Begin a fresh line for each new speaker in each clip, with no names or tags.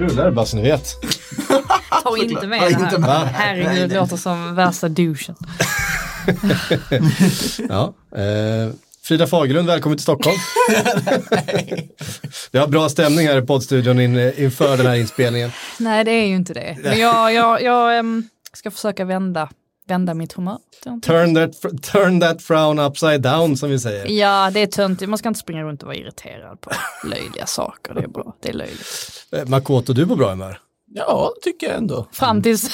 rullar bara så ni vet.
Ta inte med det här.
med.
Herregud, det låter som värsta douchen.
Ja. Eh, Frida Fagerlund, välkommen till Stockholm. Vi har bra stämning här i poddstudion in, inför den här inspelningen.
Nej, det är ju inte det. Men jag, jag, jag ehm, ska försöka vända, vända mitt humör.
Turn that, turn that frown upside down som vi säger.
Ja, det är töntigt. Man ska inte springa runt och vara irriterad på löjliga saker. Det är bra. Det är löjligt.
Eh, Makoto, du på bra humör.
Ja, det tycker jag ändå.
Fram tills...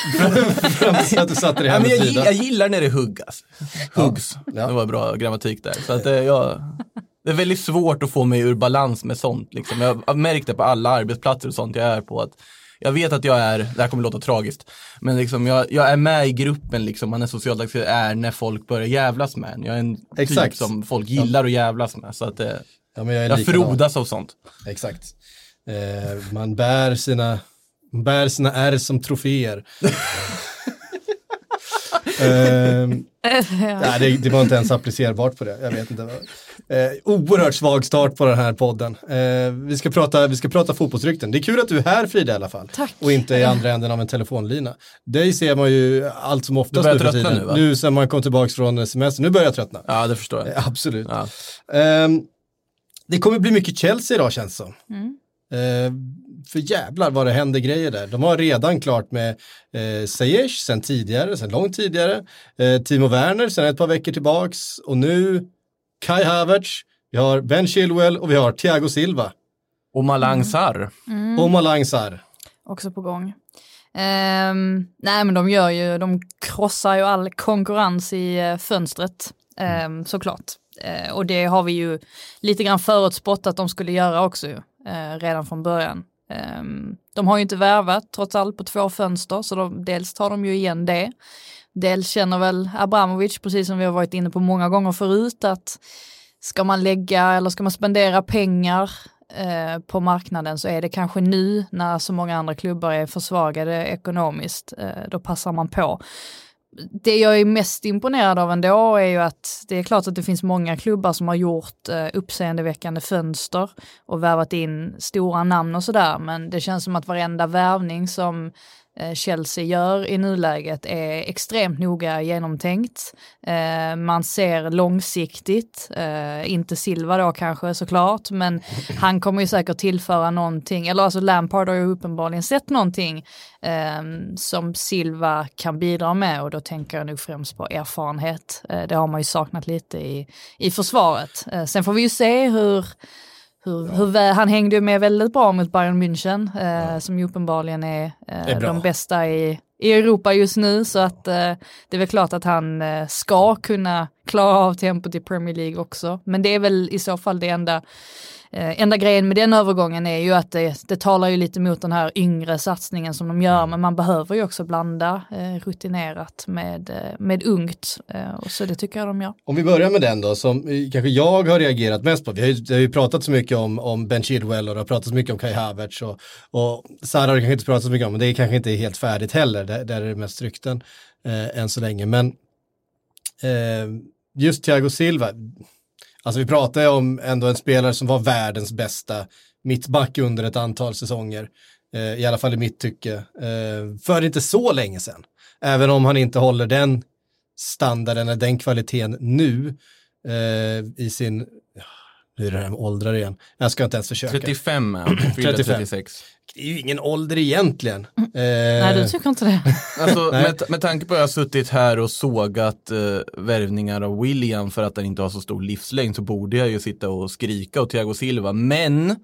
Så att du satte dig
Ja,
här
men jag,
Frida.
gi- jag gillar när det huggas. Huggs.
Ja.
Det var bra grammatik där. Så att, eh, jag, det är väldigt svårt att få mig ur balans med sånt. Liksom. Jag har märkt det på alla arbetsplatser och sånt jag är på. Att jag vet att jag är, det här kommer låta tragiskt, men liksom jag, jag är med i gruppen, liksom, man är socialt aktiv, är när folk börjar jävlas med en. Jag är en
Exakt.
typ som folk gillar att jävlas med. Så att, eh,
Ja, men jag är
jag
likadan.
frodas av sånt.
Exakt. Eh, man bär sina, man bär sina ärr som troféer. eh, nej, det, det var inte ens applicerbart på det. Jag vet inte. Eh, oerhört svag start på den här podden. Eh, vi, ska prata, vi ska prata fotbollsrykten. Det är kul att du är här Frida i alla fall.
Tack.
Och inte i andra änden av en telefonlina. Dig ser man ju allt som oftast
börjar
nu för
tröttna
tiden.
nu, va?
Nu sen man kom tillbaka från semester. Nu börjar jag tröttna.
Ja, det förstår jag.
Eh, Absolut.
Ja.
Ehm, det kommer bli mycket Chelsea idag känns det som.
Mm.
För jävlar vad det händer grejer där. De har redan klart med eh, Ziyech sen tidigare, sen långt tidigare. Eh, Timo Werner sen ett par veckor tillbaks. Och nu Kai Havertz, vi har Ben Chilwell och vi har Thiago Silva.
Och Malang Sarr.
Mm.
Och Malang Sarr.
Också på gång. Ehm, nej men de gör ju, de krossar ju all konkurrens i eh, fönstret um, såklart. Eh, och det har vi ju lite grann förutspått att de skulle göra också ju, eh, redan från början. Ehm, de har ju inte värvat trots allt på två fönster så de, dels tar de ju igen det. Dels känner väl Abramovic, precis som vi har varit inne på många gånger förut, att ska man lägga eller ska man spendera pengar eh, på marknaden så är det kanske nu när så många andra klubbar är försvagade ekonomiskt. Eh, då passar man på. Det jag är mest imponerad av ändå är ju att det är klart att det finns många klubbar som har gjort eh, uppseendeväckande fönster och värvat in stora namn och sådär men det känns som att varenda värvning som Chelsea gör i nuläget är extremt noga genomtänkt. Eh, man ser långsiktigt, eh, inte Silva då kanske såklart, men han kommer ju säkert tillföra någonting, eller alltså Lampard har ju uppenbarligen sett någonting eh, som Silva kan bidra med och då tänker jag nog främst på erfarenhet. Eh, det har man ju saknat lite i, i försvaret. Eh, sen får vi ju se hur hur, hur han hängde ju med väldigt bra mot Bayern München, eh, som ju uppenbarligen är, eh,
är
de bästa i, i Europa just nu. Så att eh, det är väl klart att han eh, ska kunna klara av tempot i Premier League också. Men det är väl i så fall det enda, eh, enda grejen med den övergången är ju att det, det talar ju lite mot den här yngre satsningen som de gör. Men man behöver ju också blanda eh, rutinerat med, eh, med ungt. Eh, och så det tycker jag de gör.
Om vi börjar med den då, som eh, kanske jag har reagerat mest på. Vi har ju, det har ju pratat så mycket om, om Ben Chilwell och det har pratat så mycket om Kai Havertz och, och Sarah har kanske inte pratat så mycket om, men det är kanske inte helt färdigt heller. Där, där är det mest rykten eh, än så länge. Men eh, just Thiago Silva, alltså vi pratar ju om ändå en spelare som var världens bästa mittback under ett antal säsonger. Eh, I alla fall i mitt tycke. Eh, för inte så länge sedan. Även om han inte håller den standarden eller den kvaliteten nu eh, i sin, nu är det här med åldrar igen, jag ska inte ens försöka.
35 är han, fyller
35.
36.
Det är ju ingen ålder egentligen. Eh,
Nej, du tycker inte det?
Alltså, med, med tanke på att jag har suttit här och sågat eh, värvningar av William för att han inte har så stor livslängd så borde jag ju sitta och skrika åt Thiago Silva. Men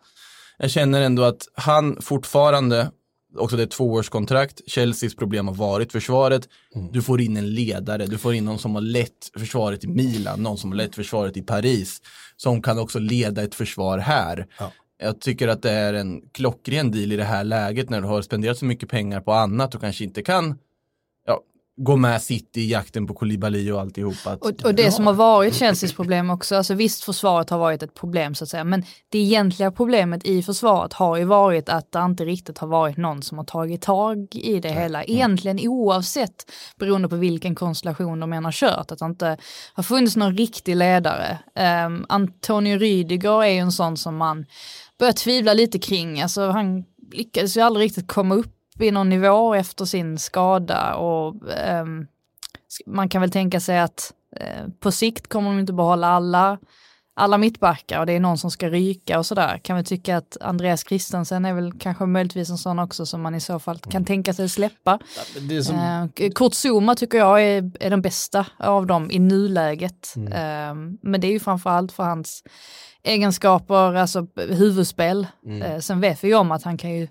jag känner ändå att han fortfarande, också det är tvåårskontrakt, Chelseas problem har varit försvaret. Du får in en ledare, du får in någon som har lett försvaret i Milan, någon som har lett försvaret i Paris, som kan också leda ett försvar här.
Ja.
Jag tycker att det är en klockren deal i det här läget när du har spenderat så mycket pengar på annat och kanske inte kan gå med City i jakten på Koulibaly och alltihop. Att,
Och, och det som har varit Chelseas problem också, alltså visst försvaret har varit ett problem så att säga, men det egentliga problemet i försvaret har ju varit att det inte riktigt har varit någon som har tagit tag i det hela, egentligen oavsett beroende på vilken konstellation de än har kört, att det inte har funnits någon riktig ledare. Um, Antonio Rydiger är ju en sån som man börjar tvivla lite kring, alltså han lyckades ju aldrig riktigt komma upp i någon nivå efter sin skada och ehm, man kan väl tänka sig att eh, på sikt kommer de inte behålla alla, alla mittbackar och det är någon som ska ryka och sådär. Kan vi tycka att Andreas Christensen är väl kanske möjligtvis en sån också som man i så fall kan tänka sig släppa.
Det som,
Eh, Kurt Zuma tycker jag är, är den bästa av dem i nuläget. Eh, men det är ju framförallt för hans egenskaper, alltså huvudspel. Eh, sen vet vi ju om att han kan ju,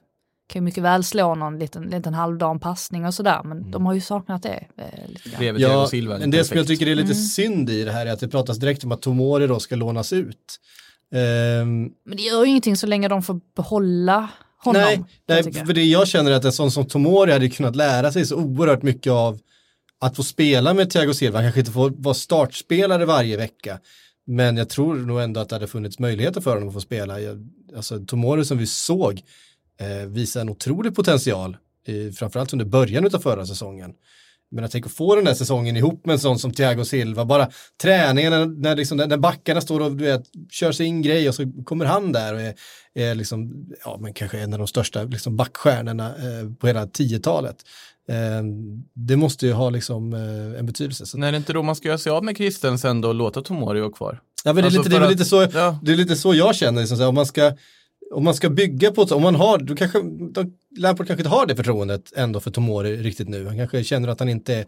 kan ju mycket väl slå någon liten, liten halvdan passning och sådär, men de har ju saknat det. Eh, lite grann.
Ja,
Silva.
men det som jag tycker är lite
Mm.
synd i det här är att det pratas direkt om att Tomori då ska lånas ut. Ehm,
Men det gör ju ingenting så länge de får behålla honom.
nej, nej, för det jag känner är att en sån som Tomori hade kunnat lära sig så oerhört mycket av att få spela med Thiago Silva, han kanske inte får vara startspelare varje vecka, men jag tror nog ändå att det hade funnits möjligheter för honom att få spela. Jag, alltså Tomori som vi såg eh, visar en otrolig potential, i, framförallt under början av förra säsongen. Men jag tänker få den där säsongen ihop med en sån som Thiago Silva, bara träningen när, när, liksom, när backarna står och du vet, kör sin grej och så kommer han där och är, är liksom, ja men kanske en av de största liksom backstjärnorna eh, på hela 10-talet. Eh, det måste ju ha liksom eh, en betydelse. Så,
är det inte då man ska göra sig av med Christensen då och låta Tomori gå kvar?
ja, men det, är
alltså
lite, det, är
för
väl
att-
lite så,
ja.
det är lite så jag känner, liksom, så här, om man ska om man ska bygga på, ett- om man har, då kanske, då, Lampard kanske inte har det förtroendet ändå för Tomori riktigt nu. Han kanske känner att han inte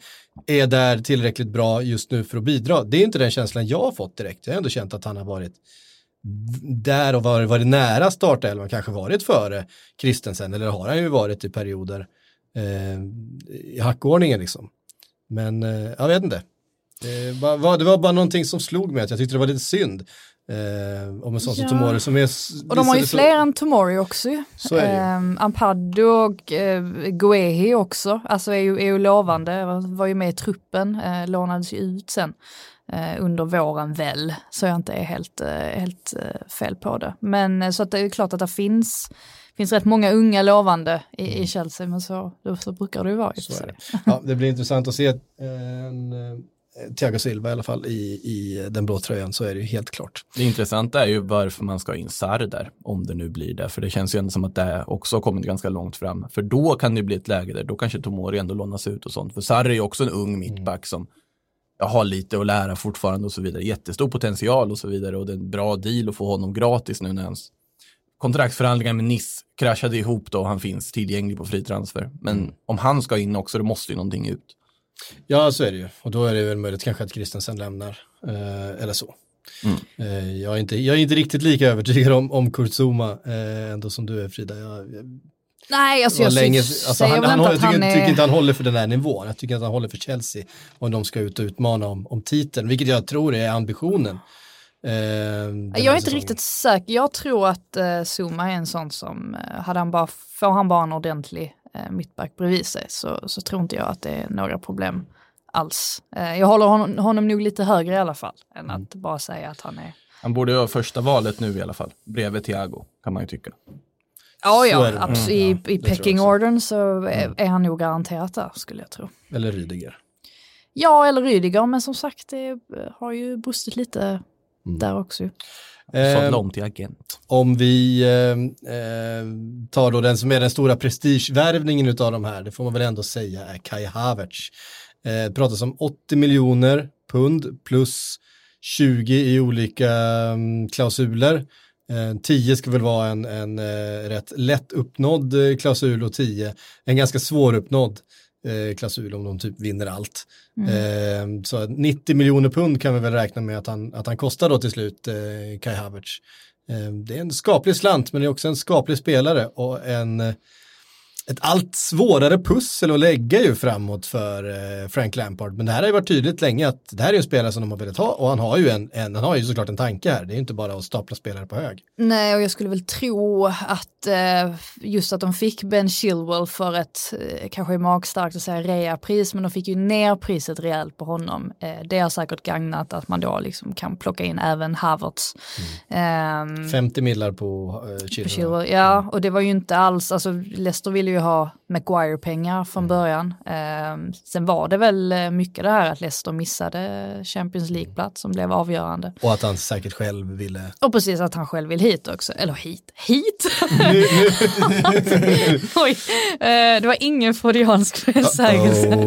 är där tillräckligt bra just nu för att bidra. Det är inte den känslan jag har fått direkt. Jag har ändå känt att han har varit där och varit, varit nära startelvan, kanske varit före Christensen, eller har han ju varit i perioder eh, i hackordningen liksom. Men eh, jag vet inte. Det var- det var bara någonting som slog mig, att jag tyckte det var lite synd eh, om en sån som
Ja.
Tomori som är...
Och de har ju
så-
fler än Tomori också ju.
Så är det ju.
Ehm, Ampadu och eh, Guehi också, alltså är ju, är ju lovande, var, ju med i truppen, eh, lånades ju ut sen eh, under våren väl, så jag inte är helt, eh, helt eh, fel på det. Men eh, så att det är klart att det finns, finns rätt många unga lovande i, i Chelsea, men så, så brukar det ju vara
Mm. Så det. Ja, det blir intressant att se eh, en, eh, Thiago Silva i alla fall i, i den blå tröjan, så är det ju helt klart.
Det intressanta är ju varför man ska ha in Sarr där, om det nu blir det. För det känns ju ändå som att det också har kommit ganska långt fram. För då kan det bli ett läge där, då kanske Tomori ändå lånas ut och sånt. För Sarr är ju också en ung mittback som jag har lite att lära fortfarande och så vidare. Jättestor potential och så vidare. Och det är en bra deal att få honom gratis nu när hans kontraktsförhandlingar med Nice kraschade ihop då och han finns tillgänglig på fri transfer. Men om han ska in också, då måste ju någonting ut.
Ja, så är det ju. Och då är det väl möjligt kanske att Christensen lämnar, eh, eller så.
Mm.
Eh, jag, är inte, jag är inte riktigt lika övertygad om, om Kurt Zuma eh, ändå som du är Frida. Jag, jag,
Nej, alltså jag
länge, alltså, han, han,
att
jag tycker,
han
tycker inte
är...
han håller för den här nivån. Jag tycker att han håller för Chelsea om de ska ut och utmana om, om titeln, vilket jag tror är ambitionen. Eh,
Jag är inte riktigt säker. Jag tror att eh, Zuma är en sån som, eh, hade han bara, får han bara en ordentlig mittback bredvid sig så, så tror inte jag att det är några problem alls. Eh, jag håller honom, honom nog lite högre i alla fall, än
Mm.
att bara säga att han är...
Han borde ju ha första valet nu i alla fall, bredvid Thiago, kan man ju tycka.
Ja,
Så
ja, abs-
Mm,
i,
ja,
i pecking ordern så är, är han nog garanterat där, skulle jag tro.
Eller Rydiger.
Ja, eller Rydiger, men som sagt, det eh, har ju brustit lite
Mm.
där också.
Eh,
om till agent.
om vi eh, eh, tar då den som är den stora prestigevärvningen utav de här, det får man väl ändå säga är Kai Havertz. Eh, det pratas om 80 miljoner pund plus 20 i olika mm, klausuler. Eh, 10 ska väl vara en, en eh, rätt lätt uppnådd klausul och 10 en ganska svåruppnådd eh, klausul om de typ vinner allt. Eh, så att 90 miljoner pund kan vi väl räkna med att han, att han kostar då till slut eh, Kai Havertz. Eh, det är en skaplig slant men det är också en skaplig spelare och en, ett allt svårare pussel att lägga ju framåt för eh, Frank Lampard. Men det här har ju varit tydligt länge att det här är en spelare som de har velat ha och han har ju, en, en, han har ju såklart en tanke här. Det är ju inte bara att stapla spelare på hög.
Nej, och jag skulle väl tro att eh, just att de fick Ben Chilwell för ett, eh, kanske är magstarkt att säga reapris, men de fick ju ner priset rejält på honom. Det har säkert gagnat att man då liksom kan plocka in även Havertz. Ehm,
50 millar på eh,
på
Chilwell.
Chilwell. Ja, och det var ju inte alls, alltså Leicester ville ju ha Maguire-pengar från början. Ehm, sen var det väl eh, mycket det här att Leicester missade Champions League-plats som blev avgörande.
Och att han säkert själv ville.
Och precis att han själv vill hit också, eller hit, hit? Oj, eh, det var ingen freudiansk felsägelse.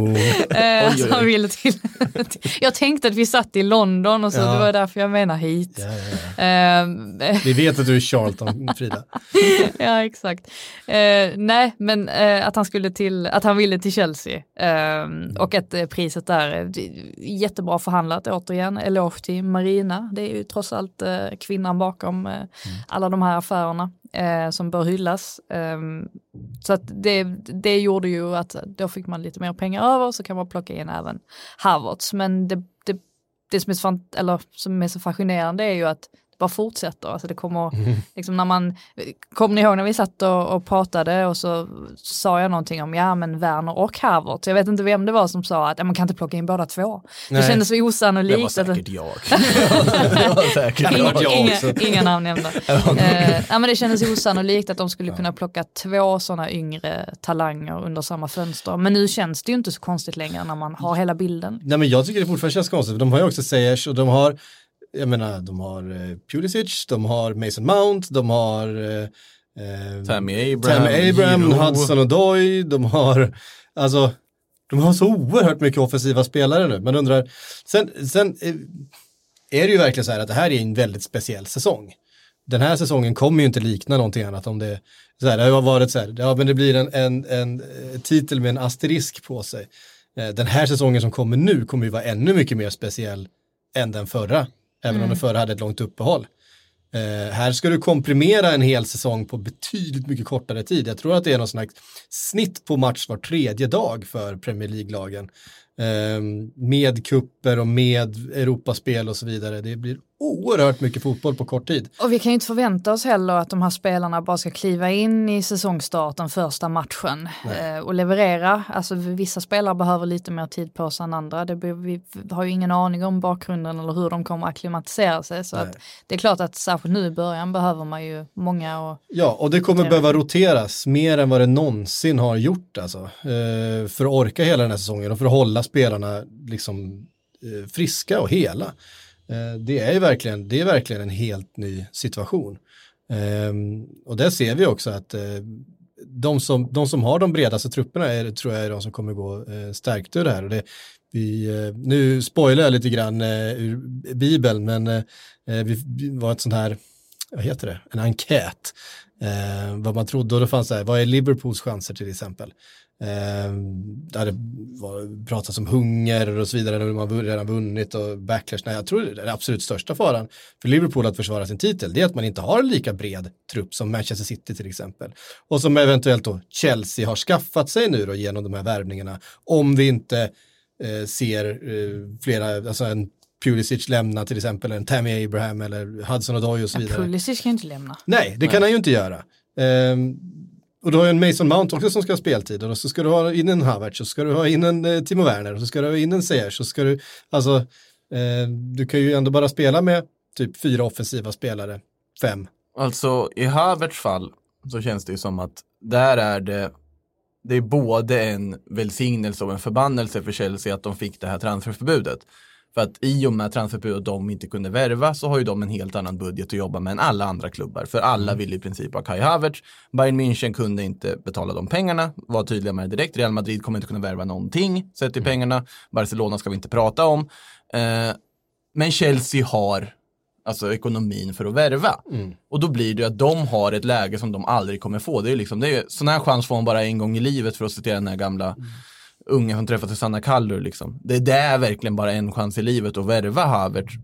Eh, han ville till. jag tänkte att vi satt i London och så
Ja.
det var därför jag menar hit.
Ja, ja, ja.
Ehm,
Vi vet att du är Charlton, Frida.
ja, exakt. Eh, nej, men eh, att han skulle till, att han ville till Chelsea eh, och att eh, priset där, är jättebra förhandlat återigen, eloge till Marina, det är ju trots allt eh, kvinnan bakom eh, alla de här affärerna eh, som bör hyllas. Eh, så att det, det gjorde ju att då fick man lite mer pengar över så kan man plocka in även Havertz, men det, det, det som, är så, eller, som är så fascinerande är ju att bara fortsätter. Alltså det kommer, liksom när man, kommer ni ihåg när vi satt och, och pratade och så sa jag någonting om, ja men Werner och Havertz. Jag vet inte vem det var som sa att ja, man kan inte plocka in båda två.
Nej.
Det kändes så
Det var
osannolikt. att-
säkert jag. det var säkert jag.
också?
inga, inga namn nämnda. eh, ja, men det kändes osannolikt att de skulle kunna plocka två sådana yngre talanger under samma fönster. Men nu känns det ju inte så konstigt längre när man har hela bilden.
Nej men jag tycker det fortfarande känns konstigt. för De har ju också Sayers och de har, jag menar, de har eh, Pulisic, de har Mason Mount, de har eh, eh,
Tammy Abraham,
Tammy Abraham. Hudson och Doy, de har, alltså, de har så oerhört mycket offensiva spelare nu. Man undrar, sen, sen eh, är det ju verkligen så här att det här är en väldigt speciell säsong. Den här säsongen kommer ju inte likna någonting annat om det, så här, det har varit så här, ja men det blir en, en, en eh, titel med en asterisk på sig. Den här säsongen som kommer nu kommer ju vara ännu mycket mer speciell än den förra, även om den förra hade ett långt uppehåll. Eh, här ska du komprimera en hel säsong på betydligt mycket kortare tid. Jag tror att det är någon slags snitt på match var tredje dag för Premier League-lagen. Eh, med kupper och med Europaspel och så vidare. Det blir oerhört mycket fotboll på kort tid.
Och vi kan ju inte förvänta oss heller att de här spelarna bara ska kliva in i säsongstarten första matchen eh, och leverera. Alltså vissa spelare behöver lite mer tid på sig än andra. Det, vi har ju ingen aning om bakgrunden eller hur de kommer att akklimatisera sig. Så att det är klart att särskilt nu i början behöver man ju många och
Ja, och det kommer
Rotera.
behöva roteras mer än vad det någonsin har gjort alltså. Eh, för att orka hela den här säsongen och för att hålla spelarna liksom eh, friska och hela. Eh, det är ju verkligen, det är verkligen en helt ny situation. Ehm, och där ser vi också att eh, de, som, de som har de bredaste trupperna är, tror jag är de som kommer gå stärkt ur det här. Och det, vi, nu spoilar jag lite grann ur Bibeln, men vi, vi var ett sånt här, vad heter det, en enkät. Eh, vad man trodde och då fanns det här, vad är Liverpools chanser till exempel? Eh, där det var, pratats om hunger och så vidare, när man redan vunnit och backlash. Nej, jag tror det är den absolut största faran för Liverpool att försvara sin titel, det är att man inte har en lika bred trupp som Manchester City till exempel. Och som eventuellt då Chelsea har skaffat sig nu då genom de här värvningarna, om vi inte eh, ser eh, flera, alltså en Pulisic lämna till exempel, en Tammy Abraham eller Hudson Odoi och så vidare.
Pulisic kan ju inte lämna.
Nej, det kan han ju inte göra. Ehm, och du har ju en Mason Mount också som ska ha speltid och så ska du ha in en Havertz och så ska du ha in en eh, Timo Werner och så ska du ha in en Ziyech och så ska du, alltså, eh, du kan ju ändå bara spela med typ fyra offensiva spelare, fem.
Alltså i Havertz fall så känns det ju som att där är det det är både en välsignelse och en förbannelse för Chelsea att de fick det här transferförbudet. För att i och med transferförbudet de inte kunde värva så har ju de en helt annan budget att jobba med än alla andra klubbar. För alla vill i princip ha Kai Havertz. Bayern München kunde inte betala de pengarna, var tydliga med det direkt. Real Madrid kommer inte kunna värva någonting sett till pengarna. Barcelona ska vi inte prata om. Eh, men Chelsea har alltså ekonomin för att värva. Och då blir det att de har ett läge som de aldrig kommer få. Det är liksom, det är sån här chans får man bara en gång i livet för att citera den här gamla ungen som träffade Susanna Kallur liksom. Det, det är verkligen bara en chans i livet att värva Havertz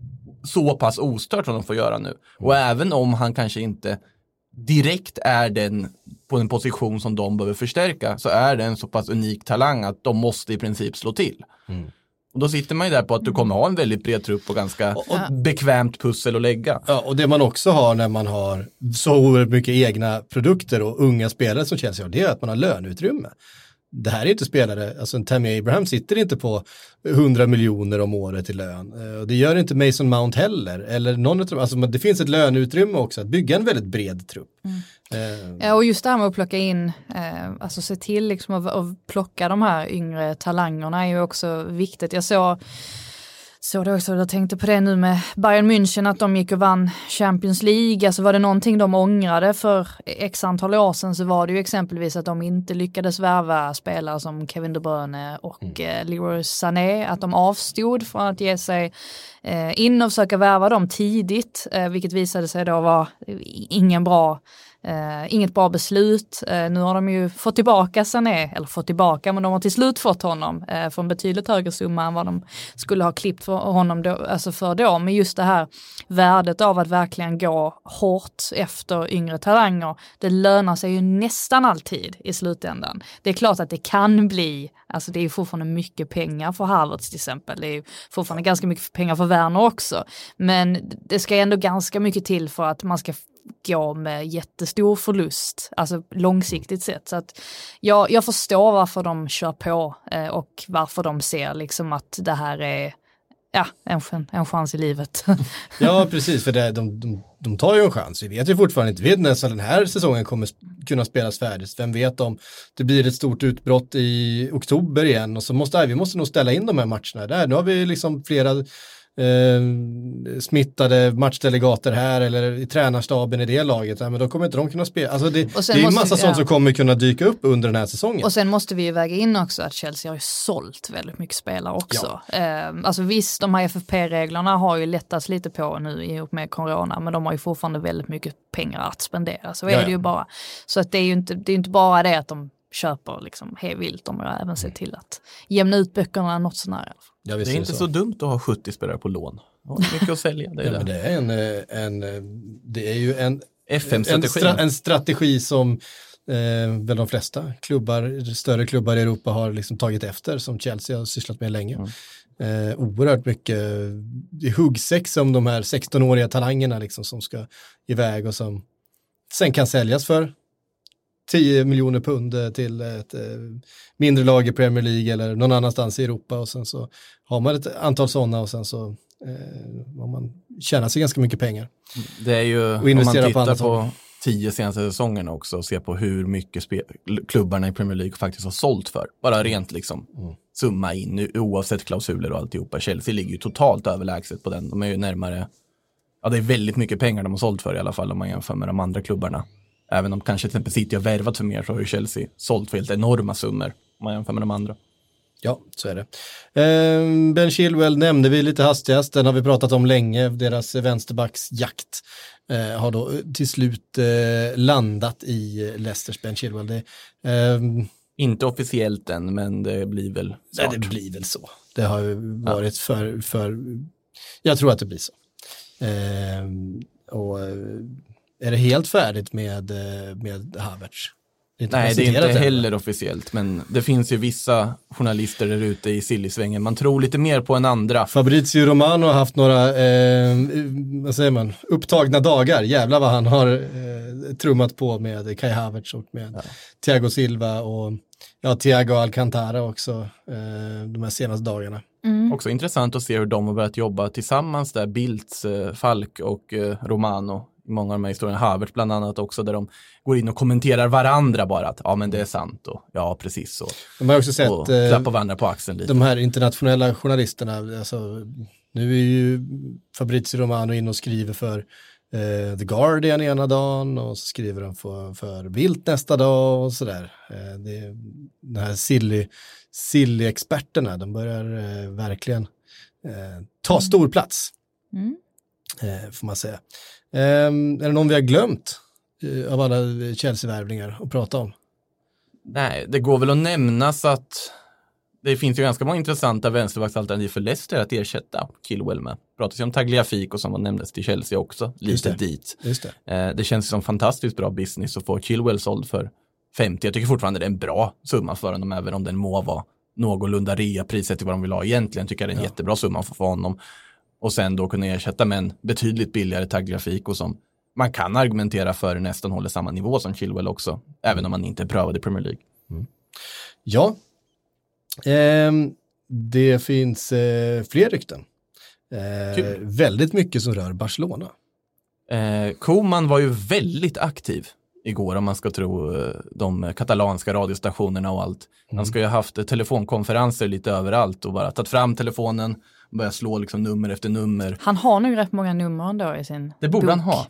så pass ostört som de får göra nu. Och även om han kanske inte direkt är den på en position som de behöver förstärka så är det en så pass unik talang att de måste i princip slå till. Och då sitter man ju där på att du kommer ha en väldigt bred trupp och ganska bekvämt pussel att lägga.
Ja, och det man också har när man har så oerhört mycket egna produkter och unga spelare som har, det är att man har löneutrymme. Det här är inte spelare, alltså en Tammy Abraham sitter inte på 100 miljoner om året i lön. Eh, Och det gör inte Mason Mount heller. Eller någon av alltså det finns ett löneutrymme också att bygga en väldigt bred trupp. Eh,
Ja, och just det här med att plocka in, eh, alltså se till liksom att, att plocka de här yngre talangerna är ju också viktigt. Jag såg så det också, jag tänkte på det nu med Bayern München att de gick och vann Champions League. Alltså var det någonting de ångrade för x antal år sedan så var det ju exempelvis att de inte lyckades värva spelare som Kevin De Bruyne och eh, Leroy Sané. Att de avstod från att ge sig eh, in och försöka värva dem tidigt, eh, vilket visade sig då vara ingen bra Eh, inget bra beslut. Eh, nu har de ju fått tillbaka Sané, eller fått tillbaka, men de har till slut fått honom eh, för en betydligt högre summa än vad de skulle ha klippt för honom då, alltså för då. Men just det här värdet av att verkligen gå hårt efter yngre talanger, det lönar sig ju nästan alltid i slutändan. Det är klart att det kan bli, alltså det är fortfarande mycket pengar för Harvards till exempel, det är fortfarande ganska mycket pengar för Werner också, men det ska ändå ganska mycket till för att man ska gå med jättestor förlust, alltså långsiktigt sett. Så att jag, jag förstår varför de kör på eh, och varför de ser liksom att det här är ja, en, en chans i livet.
Ja, precis, för det, de, de, de tar ju en chans. Vi vet ju fortfarande inte, vi vet nästan den här säsongen kommer kunna spelas färdigt. Vem vet om det blir ett stort utbrott i oktober igen och så måste vi måste nog ställa in de här matcherna där. Nu har vi liksom flera eh, smittade matchdelegater här eller i tränarstaben i det laget. Ja, men då kommer inte de kunna spela. Alltså det, det är ju
måste
massa
vi-
sånt
ja.
som kommer kunna dyka upp under den här säsongen.
Och sen måste vi ju väga in också att Chelsea har ju sålt väldigt mycket spelare också. Eh, alltså visst, de här FFP-reglerna har ju lättats lite på nu i och med corona, men de har ju fortfarande väldigt mycket pengar att spendera. Så är
Ja,
det
ja.
ju bara. Så att det är ju inte, det är inte bara det att de köper liksom hej vilt, de har även
Mm.
sett till att jämna ut böckerna något sånär. i alla fall.
Ja,
Det är inte så dumt att ha 70 spelare på lån. Är mycket att sälja. Det är
Ja,
det.
är en, eh, en, eh, det är ju en en, stra- en strategi som eh, väl de flesta klubbar, större klubbar i Europa har liksom tagit efter, som Chelsea har sysslat med länge. Eh, oerhört mycket är huggsex om de här 16-åriga talangerna liksom, som ska iväg och som sen kan säljas för 10 miljoner pund eh, till ett eh, mindre lag i Premier League eller någon annanstans i Europa och sen så har man ett antal sådana och sen så eh, har man tjänar sig ganska mycket pengar.
Det är ju, om man
investera på
tittar på tio senaste säsongerna också och ser på hur mycket klubbarna i Premier League faktiskt har sålt för. Bara rent liksom summa in, oavsett klausuler och alltihopa. Chelsea ligger ju totalt överlägset på den. De är ju närmare, ja det är väldigt mycket pengar de har sålt för i alla fall om man jämför med de andra klubbarna. Även om kanske till exempel City har värvat för mer så har ju Chelsea sålt för helt enorma summor om man jämför med de andra.
Ja, så är det. Eh, ben Chilwell nämnde vi lite hastigast, den har vi pratat om länge, deras vänsterbacksjakt eh, har då till slut eh, landat i Leicesters Ben Chilwell. Det, ehm,
Inte officiellt än, men det blir väl
nej,
snart.
det blir väl så. Det har ju varit för, för, jag tror att det blir så. Ehm, och eh, är det helt färdigt med, eh, med Havertz? Det
Nej, det är inte heller officiellt, men det finns ju vissa journalister där ute i sillisvängen. Man tror lite mer på än andra.
Fabrizio Romano har haft några, eh, vad säger man, upptagna dagar. Jävlar vad han har eh, trummat på med Kai Havertz och med Thiago Silva och ja, Thiago Alcantara också eh, de här senaste dagarna.
Också intressant att se hur de har börjat jobba tillsammans där, Bildt, eh, Falk och eh, Romano. I många av de här historierna, Havertz bland annat också, där de går in och kommenterar varandra bara att ja men det är sant och ja precis så.
De har också sett
Och
eh,
klappar varandra på axeln lite.
de här internationella journalisterna, alltså, nu är ju Fabrizio Romano inne och skriver för eh, The Guardian ena dagen och så skriver han för, för Vilt nästa dag och sådär. Eh, det, är- de här silly, silly-experterna, de börjar eh, verkligen eh, ta stor plats,
Mm.
eh, får man säga. Eh, är det någon vi har glömt eh, av alla Chelsea-värvningar att prata om?
Nej, det går väl att nämnas att det finns ju ganska många intressanta vänsterbacksalternativ för Leicester att ersätta Chilwell med. Pratas ju om Tagliafico som nämndes till Chelsea också, lite
det.
dit.
Det.
Eh, det känns som fantastiskt bra business att få Chilwell såld för 50. Jag tycker fortfarande det är en bra summa för honom, även om den må vara någorlunda reapriset till vad de vill ha egentligen. Tycker jag det är en jättebra summa för honom. Och sen då kunna ersätta med en betydligt billigare tagggrafik och som man kan argumentera för nästan håller samma nivå som Chilwell också, även om man inte är prövad i Premier League.
Ja, Ehm, det finns eh, fler rykten. Eh, väldigt mycket som rör Barcelona.
Eh, Koman var ju väldigt aktiv igår om man ska tro eh, de katalanska radiostationerna och allt. Han ska ju ha haft eh, telefonkonferenser lite överallt och bara tagit fram telefonen, börjat slå liksom nummer efter nummer.
Han har nog rätt många nummer ändå i sin
Det borde
bok.
han ha.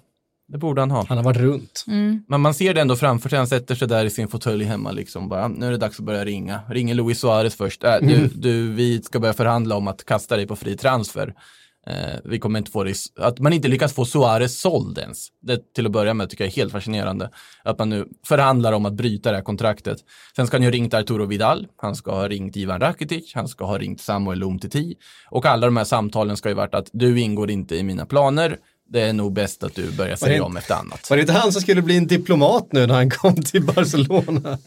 Det borde han ha.
Han har varit runt.
Mm.
Men man ser det ändå framför sig, han sätter sig där i sin fåtölj hemma liksom bara, nu är det dags att börja ringa. Ringer Luis Suarez först, äh, du, du, vi ska börja förhandla om att kasta dig på fri transfer. Eh, vi kommer inte få det, att man inte lyckas få Suarez såld ens. Det till att börja med tycker jag är helt fascinerande. Att man nu förhandlar om att bryta det här kontraktet. Sen ska han ju ha ringt Arturo Vidal, han ska ha ringt Ivan Rakitic, han ska ha ringt Samuel Umtiti. Och alla de här samtalen ska ju varit att du ingår inte i mina planer, det är nog bäst att du börjar säga om efter annat.
Var det inte han som skulle bli en diplomat nu när han kom till Barcelona?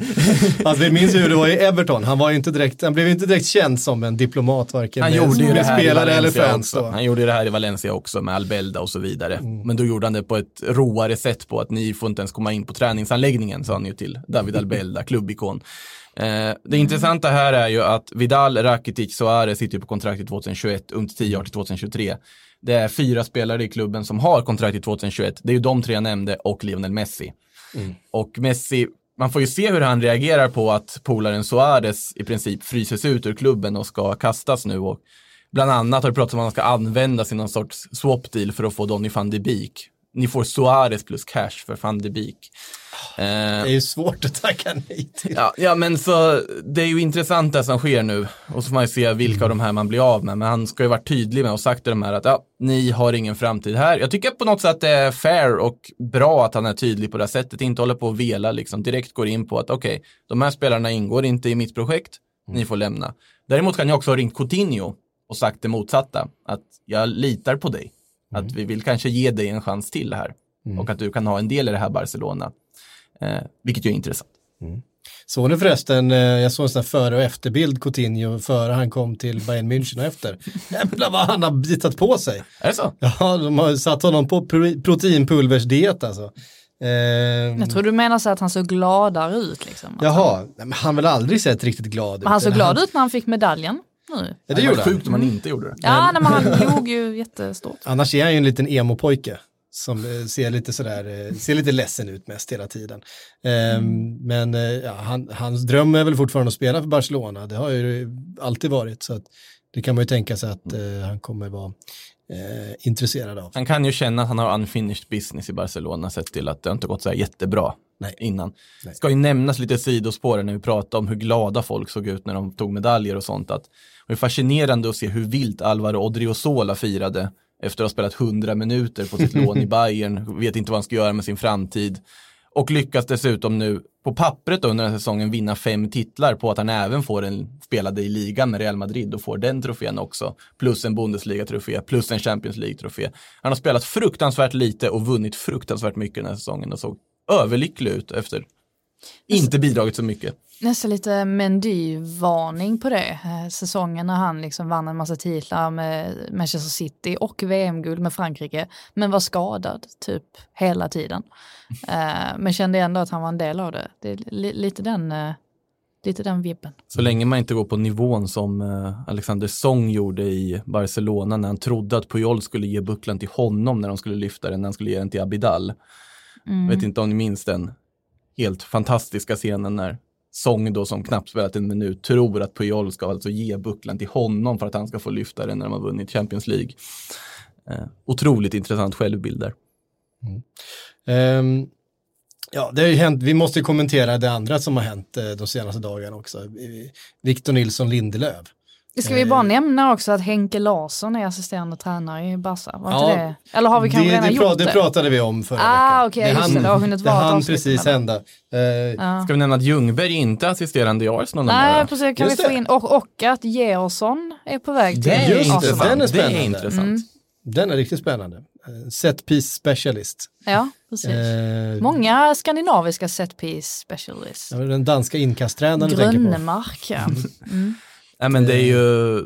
alltså, vi minns ju hur det var i Everton. Han, var inte direkt, han blev ju inte direkt känd som en diplomat, varken
Han
med,
gjorde ju det här i
spelare eller fans. Då.
Han gjorde det här i Valencia också med Albelda och så vidare.
Mm.
Men då gjorde han det på ett roare sätt på att ni får inte ens komma in på träningsanläggningen, sa han ju till David Albelda, klubbikon. Eh, det intressanta här är ju att Vidal, Rakitic, Suarez sitter ju på kontrakt till 2021, Umtiti har till 2023. Det är fyra spelare i klubben som har kontrakt till 2021. Det är ju de tre jag nämnde och Lionel Messi. Och Messi, man får ju se hur han reagerar på att polaren Suarez i princip fryses ut ur klubben och ska kastas nu. Och bland annat har det pratats om att han ska användas i någon sorts swap deal för att få Donny van de Beek. Ni får Suarez plus cash för van de Beek. Eh,
Det är ju svårt att tacka nej till.
Ja, ja, men så det är ju intressant det som sker nu och så får man ju se vilka av de här man blir av med. Men han ska ju varit tydlig med och sagt till de här att ja, ni har ingen framtid här. Jag tycker på något sätt det är fair och bra att han är tydlig på det här sättet, inte håller på att vela liksom, direkt går in på att okej, de här spelarna ingår inte i mitt projekt, ni får lämna. Däremot kan jag också ha ringt Coutinho och sagt det motsatta, att jag litar på dig, att vi vill kanske ge dig en chans till här och att du kan ha en del i det här Barcelona, eh, vilket ju är intressant.
Såg ni förresten, eh, jag såg en sån här före och efterbild Coutinho före han kom till Bayern München och efter. Jävlar vad han har bitat på sig.
Är det så?
Ja, de har satt honom på pro- proteinpulversdiet alltså. Ehm,
Jag tror du menar så att han såg gladare ut liksom. Han,
Jaha, Nej, men han har väl aldrig sett riktigt glad ut.
men han såg glad ut när han fick medaljen nu.
Ja, det gjorde
sjukt om han inte gjorde det.
Ja, nej, men han log ju jättestort.
Annars är han ju en liten emo-pojke som eh, ser lite sådär, eh, ser lite ledsen ut mest hela tiden. Ehm, Men eh, ja, han, hans dröm är väl fortfarande att spela för Barcelona, det har ju alltid varit. Så att det kan man ju tänka sig att eh, han kommer vara eh, intresserad av.
Han kan ju känna att han har unfinished business i Barcelona sett till att det inte gått så här jättebra
Nej.
innan.
Nej.
Ska ju nämnas lite sidospår när vi pratar om hur glada folk såg ut när de tog medaljer och sånt. Att det är fascinerande att se hur vilt Alvaro Odriozola firade efter att ha spelat 100 minuter på sitt lån i Bayern, vet inte vad han ska göra med sin framtid. Och lyckas dessutom nu på pappret under den här säsongen vinna fem titlar på att han även får en spelade i ligan med Real Madrid och får den trofén också. Plus en Bundesliga-trofé, plus en Champions League-trofé. Han har spelat fruktansvärt lite och vunnit fruktansvärt mycket den här säsongen och såg överlycklig ut efter inte bidragit så mycket.
Nästan lite Mendy-varning på det. Eh, Säsongen när han liksom vann en massa titlar med Manchester City och VM-guld med Frankrike. Men var skadad typ hela tiden. Eh, Men kände ändå att han var en del av det. Det är li- lite den, eh, lite den vibben.
Så länge man inte går på nivån som Alexander Song gjorde i Barcelona när han trodde att Puyol skulle ge bucklan till honom när de skulle lyfta den, när han skulle ge den till Abidal. Vet inte om ni minns den helt fantastiska scenen när Song då som knappt spelat en minut tror att Puyol ska alltså ge bucklan till honom för att han ska få lyfta den när de har vunnit Champions League. Eh, otroligt intressant självbild där. Mm.
Ehm, ja, det har ju hänt, vi måste ju kommentera det andra som har hänt eh, de senaste dagarna också. Eh, Victor Nilsson Lindelöf.
Ska vi bara nämna också att Henke Larsson är assisterande tränare i Barca? Var inte
Ja,
det? Eller har vi kanske
det,
redan
det,
gjort det?
det pratade vi om förra
Ah,
veckan.
just det, det har hunnit
det
vara
hann
avsnitt
precis
det.
hända. Eh,
Ja.
Ska vi nämna att Ljungberg inte är assisterande i Arsenal
Nej, precis, kan
Just
vi få
det.
in, och, och att Georgsson är på väg till
Det är
Just det, den är
Det är
spännande.
intressant.
Den är riktigt spännande. Eh, Set piece specialist.
Ja, precis.
Eh,
Många skandinaviska set piece specialists.
ja, Den danska inkasttränaren du tänker på.
Grönnemark, ja. Mm.
Nej men det är ju,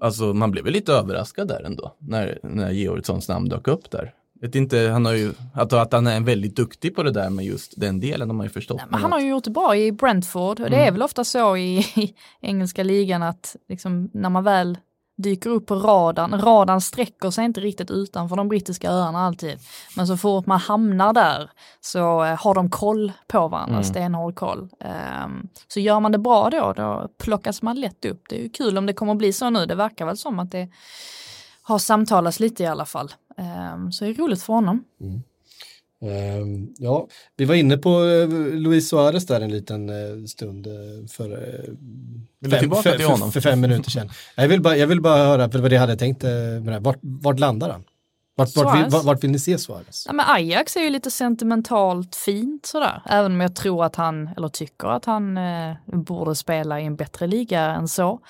alltså man blev väl lite överraskad där ändå, när, när Georgssons namn dök upp där. Vet inte, han har ju, att, att han är väldigt duktig på det där med just den delen har man ju förstått.
Nej, han har ju gjort det bra i Brentford och det är väl ofta så i, i engelska ligan att liksom, när man väl dyker upp på radarn, radarn sträcker sig inte riktigt utanför de brittiska öarna alltid. Men så fort man hamnar där så eh, har de koll på varandra, stenhård koll. Ehm, så gör man det bra då, då plockas man lätt upp. Det är ju kul om det kommer att bli så nu, det verkar väl som att det har samtalats lite i alla fall. Ehm, så det är roligt för honom.
Ehm, ja, vi var inne på eh, Luis Suarez där en liten eh, stund eh, för,
tillbaka
för, för, fem minuter sedan. Jag vill bara, jag vill bara höra, för det var det jag hade tänkt med det här. Vart, vart landar han? Vart, vart, vill, vart, vart vill ni se Suarez?
Ja, men Ajax är ju lite sentimentalt fint sådär, även om jag tror att han, eller tycker att han eh, borde spela i en bättre liga än så.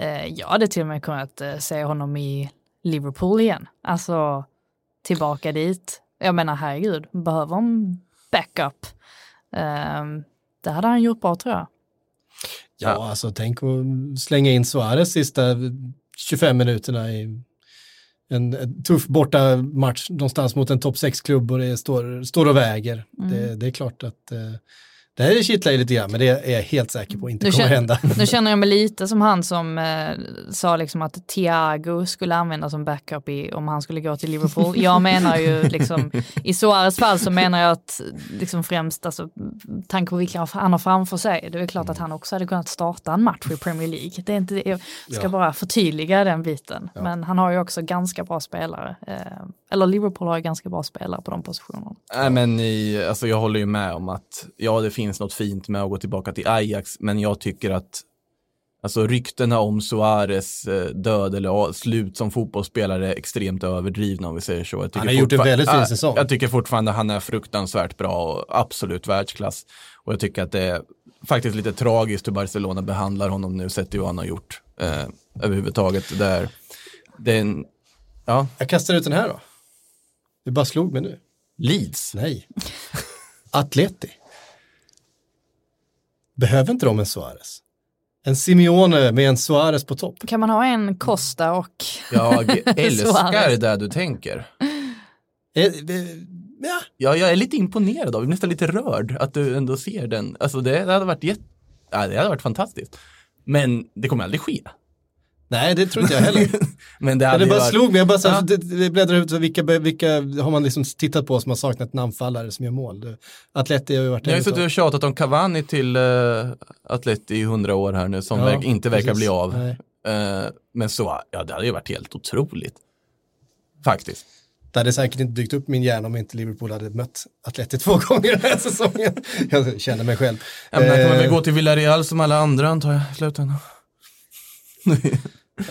Eh, jag hade till och med kunnat eh, se honom i Liverpool igen, alltså tillbaka dit. Jag menar herregud, behöver en backup. Eh, det hade han gjort bra tror jag.
Ja, alltså tänk att slänga in Suarez sista 25 minuterna i en, en tuff borta match någonstans mot en topp 6-klubb och det står, står och väger.
Mm.
Det, det är klart att eh, det här kittlar ju lite grann, men det är jag helt säker på inte
Nu
kommer
känner-
hända.
Nu känner jag mig lite som han som eh, sa liksom att Thiago skulle användas som backup i, om han skulle gå till Liverpool. Jag menar ju liksom, i Suarez fall så menar jag att liksom främst, alltså tanke på vilka han har framför sig, det är klart att han också hade kunnat starta en match i Premier League. Det är inte, jag ska
Ja.
bara förtydliga den biten. Men han har ju också ganska bra spelare. Eh, eller Liverpool har ju ganska bra spelare på de positionerna.
Nej men i, alltså jag håller ju med om att ja det finns något fint med att gå tillbaka till Ajax men jag tycker att alltså ryktena om Suarez eh, död eller ja, slut som fotbollsspelare är extremt överdrivna om vi säger så. Jag tycker
Han har gjort en väldigt fin säsong.
Jag tycker fortfarande han är fruktansvärt bra och absolut världsklass. Och jag tycker att det är faktiskt lite tragiskt hur Barcelona behandlar honom nu sett till vad han har gjort eh, överhuvudtaget. Där, det är en, ja,
Jag kastar ut den här då. Det bara slog mig nu.
Leeds.
Nej. Atleti. Behöver inte de en Suarez? En Simeone med en Suarez på topp.
Kan man ha en Costa och
Jag älskar det du tänker.
Eh, Ja,
Ja, jag är lite imponerad av, jag är nästan lite rörd att du ändå ser den. Alltså det, det hade varit jätte, ja, det hade varit fantastiskt. Men det kommer aldrig ske.
Nej det tror inte jag heller.
Men det hade
det bara
varit,
slog mig, jag bara så här,
Ja.
bläddrar ut, vilka, vilka har man liksom tittat på som har saknat namnfallare som gör mål? Atleti har ju varit
jag har ju suttit och tjatat om Cavani till uh, Atleti i hundra år här nu som
Ja,
verk, inte verkar
precis.
bli av. Eh, men så, ja det hade ju varit helt otroligt. Faktiskt.
Det hade säkert inte dykt upp min hjärna om inte Liverpool hade mött Atleti två gånger den här säsongen. Jag känner mig själv.
Ja, men han kommer
Eh,
väl gå till Villarreal som alla andra antar jag i slutändan.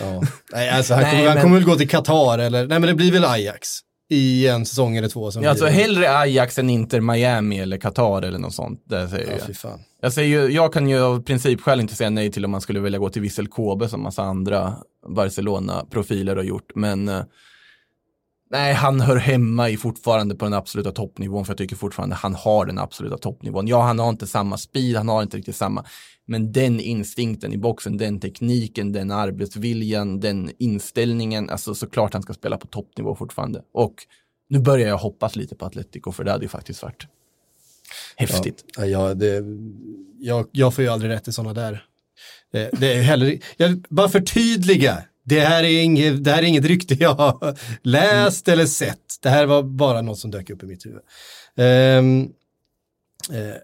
Ja. Nej, alltså han,
Nej,
kommer, han
men-
kommer väl gå till Qatar eller, nej men det blir väl Ajax i en säsong eller två. Som
Ja, alltså hellre Ajax än Inter Miami eller Qatar eller något sånt. Det säger
Ja,
jag.
fan.
Jag, säger jag kan ju av principskäl inte säga nej till om man skulle vilja gå till Vissel Kobe som massa andra Barcelona-profiler har gjort. Men eh, nej, han hör hemma i fortfarande på den absoluta toppnivån för jag tycker fortfarande han har den absoluta toppnivån. Ja, han har inte samma speed, han har inte riktigt samma, men den instinkten i boxen, den tekniken, den arbetsviljan, den inställningen, alltså såklart han ska spela på toppnivå fortfarande. Och nu börjar jag hoppas lite på Atletico för det hade ju faktiskt varit häftigt.
Ja, ja, det, jag, jag får ju aldrig rätt i sådana där. Det, det är heller, jag, bara förtydliga, det här, är inget, det här är inget rykte jag har läst eller sett. Det här var bara något som dök upp i mitt huvud. Um, uh,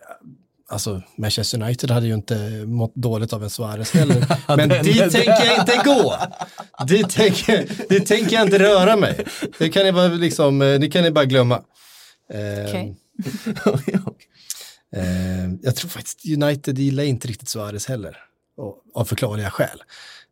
alltså, Manchester United hade ju inte mått dåligt av en Suarez heller. Men
Den-
dit
den-
tänker jag inte gå. Dit tänker, dit tänker jag inte röra mig. Det kan ni bara, liksom, eh, det kan ni bara glömma. Ehm,
Okej.
Eh, jag tror faktiskt United gillar inte riktigt Suarez heller. Och, av förklarliga skäl.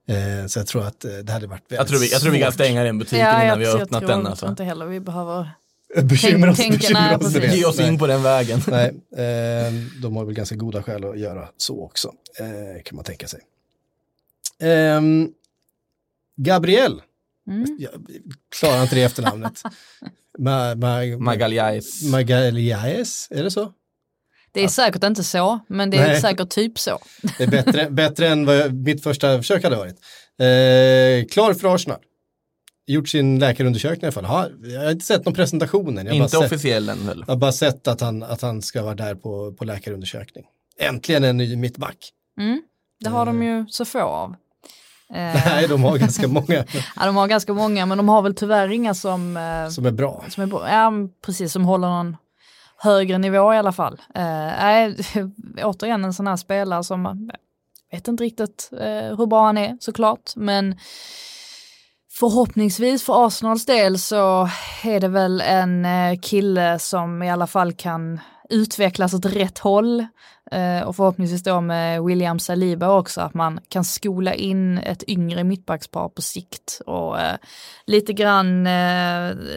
Eh, så jag tror att eh, det hade varit väldigt
Jag tror, vi, jag tror vi kan stänga den butiken
Ja,
innan
jag,
vi har
jag
öppnat
tror
den.
inte
Alltså.
heller vi behöver
Bekymra oss, bekymra
nej,
oss det.
Ge oss
Nej.
in på den vägen.
Nej, eh, de har väl ganska goda skäl att göra så också, eh, kan man tänka sig. Ehm, Gabriel, Jag klarar inte det efternamnet. Ma, ma,
Magalhães.
Magalhães, är det så?
Det är säkert inte så, men det är
Nej.
säkert typ så.
Det är bättre, bättre än vad jag, mitt första försök hade varit. Eh, klar för Arsenal. Gjort sin läkarundersökning i alla fall. Ha, jag har inte sett någon presentation än. Jag har,
Inte
bara sett,
officiell än väl?
jag har bara sett att han, att han ska vara där på, på läkarundersökning. Äntligen en ny mittback.
Mm. Det har de ju så få av. Eh,
Nej, de har ganska många
ja, de har ganska många, men de har väl tyvärr inga som, eh,
som är bra.
som är bra. Ja, precis, som håller någon högre nivå i alla fall. Eh, nej, återigen en sån här spelare som man vet inte riktigt eh, hur bra han är såklart, men förhoppningsvis för Arsenals del så är det väl en eh, kille som i alla fall kan utvecklas åt rätt håll. Eh, och förhoppningsvis då med William Saliba också, att man kan skola in ett yngre mittbackspar på sikt och eh, lite grann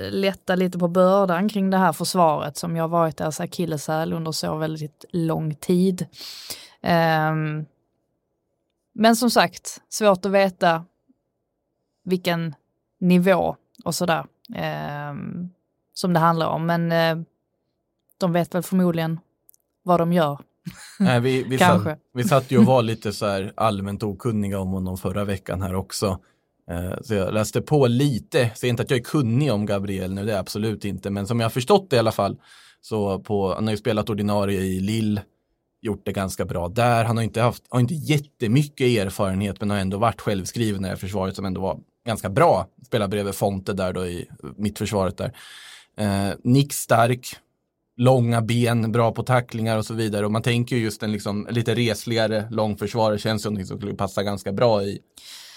lätta lite på bördan kring det här försvaret som jag varit deras akilleshäl under så väldigt lång tid. Ehm, men som sagt, svårt att veta vilken nivå och sådär ehm, som det handlar om. Men eh, de vet väl förmodligen vad de gör.
Nej, vi, vi,
Kanske.
satt, vi satt ju och var lite så här allmänt okunniga om honom förra veckan här också. Eh, så jag läste på lite, säger inte att jag är kunnig om Gabriel nu, det är absolut inte, men som jag har förstått det i alla fall, så på, han har ju spelat ordinarie i Lille, gjort det ganska bra där, han har inte haft, har inte jättemycket erfarenhet, men har ändå varit självskriven i försvaret som ändå var ganska bra, spelar bredvid Fonte där då i mittförsvaret där. Eh, Nick stark, långa ben, bra på tacklingar och så vidare. Och man tänker ju just en liksom, lite resligare långförsvarare känns som något som skulle passa ganska bra i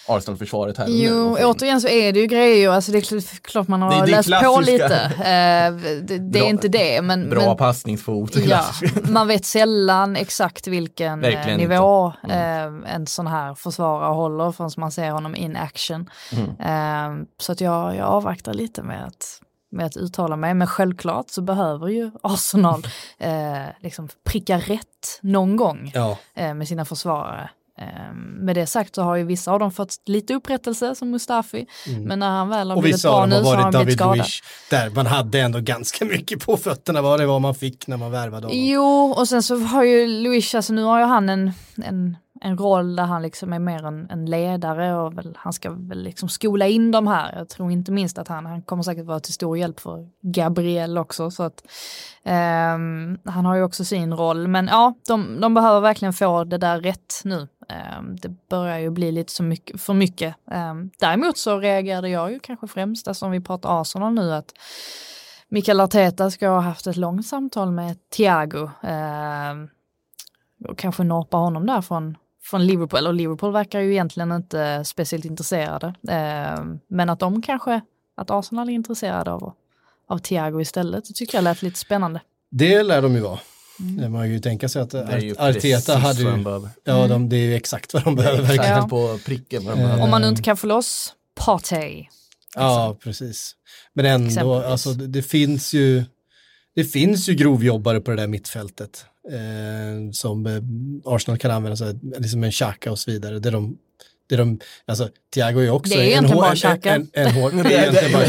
Arsenal-försvaret här.
Jo,
in- återigen
så är det ju grejer, alltså det är kl- klart man har
Det är det
läst på lite. Eh, det, det är
Bra-
inte det, men,
Bra
men
passningsfot.
ja, man vet sällan exakt vilken eh,
Verkligen
nivå
inte.
eh, en sån här försvarare håller förrän man ser honom in action.
Mm.
Så att jag, jag avvaktar lite med att, med att uttala mig, men självklart så behöver ju Arsenal eh, liksom pricka rätt någon gång
Ja,
eh, med sina försvarare. Eh, med det sagt så har ju vissa av dem fått lite upprättelse som Mustafi, men när han väl har blivit bra nu så har han blivit
David
skadad.
Luiz. Där man hade ändå ganska mycket på fötterna vad det var man fick när man värvade honom.
Jo, och sen så har ju Luis, alltså nu har ju han en, en, en roll där han liksom är mer en, en ledare och väl, han ska väl liksom skola in de här. Jag tror inte minst att han, han kommer säkert vara till stor hjälp för Gabriel också. Så att, ehm, han har ju också sin roll, men ja, de, de behöver verkligen få det där rätt nu. Ehm, det börjar ju bli lite så mycket, för mycket. Ehm, däremot så reagerade jag ju kanske främst, alltså om vi pratar Arsenal nu, att Mikael Arteta ska ha haft ett långt samtal med Thiago. Ehm, och kanske norpa honom där från, från Liverpool. Och Liverpool verkar ju egentligen inte speciellt intresserade. Men att de kanske, att Arsenal är intresserade av, av Thiago istället, det tycker jag lät lite spännande.
Det lär de ju vara.
Mm.
Man kan ju tänka sig att Arteta hade ju, ja de, det är ju exakt vad de behöver
Exakt
verkligen.
Ja.
på pricken vad de
Eh,
behöver.
Om man nu inte kan få loss Partey.
Ja, precis. Men ändå, alltså det, det finns ju, det finns ju grovjobbare på det där mittfältet. Eh, som eh, Arsenal kan använda sig av, liksom en Xhaka och så vidare. Det de, det de, alltså Thiago är också
Det är
en,
egentligen
hår-
bara
en,
Xhaka.
en, en, hård, det är egentligen bara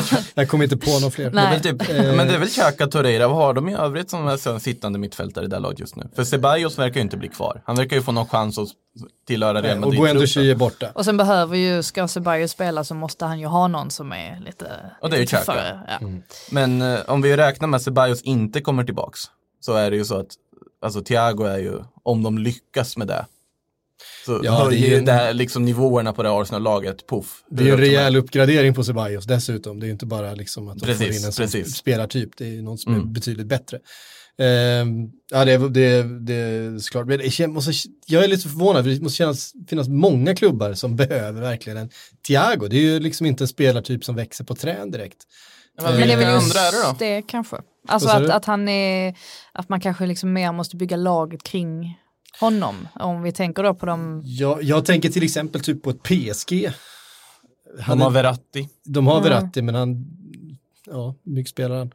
Xhaka. Jag kommer inte på någon fler.
Det är
Nej.
väl typ,
Eh.
men det är väl Xhaka Torreira, vad har de i övrigt som är sittande mittfältare i det här laget just nu? För Ceballos verkar ju inte bli kvar. Han verkar ju få någon chans att tillhöra Real
Och
Madrid.
Guendouzi är borta.
Och sen behöver ju, ska Ceballos spela så måste han ju ha någon som är lite,
Och det är ju Xhaka.
Ja.
Men eh, om vi räknar med att Ceballos inte kommer tillbaks så är det ju så att alltså Thiago är ju, om de lyckas med det, så
Ja, det är
höjer
ju
ju
en-
det här, liksom nivåerna på det Arsenal-laget, puff.
Det är ju en rejäl uppgradering på Ceballos dessutom. Det är ju inte bara liksom att de får in en
precis.
spelartyp. Det är ju någon som är
Mm.
betydligt bättre. Ehm, ja, det, är- det, det är såklart. Men kän- måste, jag är lite förvånad, för det måste kännas, finnas många klubbar som behöver verkligen en Thiago. Det är ju liksom inte en spelartyp som växer på trän direkt.
Men det är väl just
andra är det då?
det kanske. Alltså att, att han är, att man kanske liksom mer måste bygga laget kring honom. Om vi tänker då på de,
Jag, jag tänker till exempel typ på ett PSG.
De
Han
har
är,
Verratti,
de har
Mm.
Verratti, men han, ja, mycket spelar han?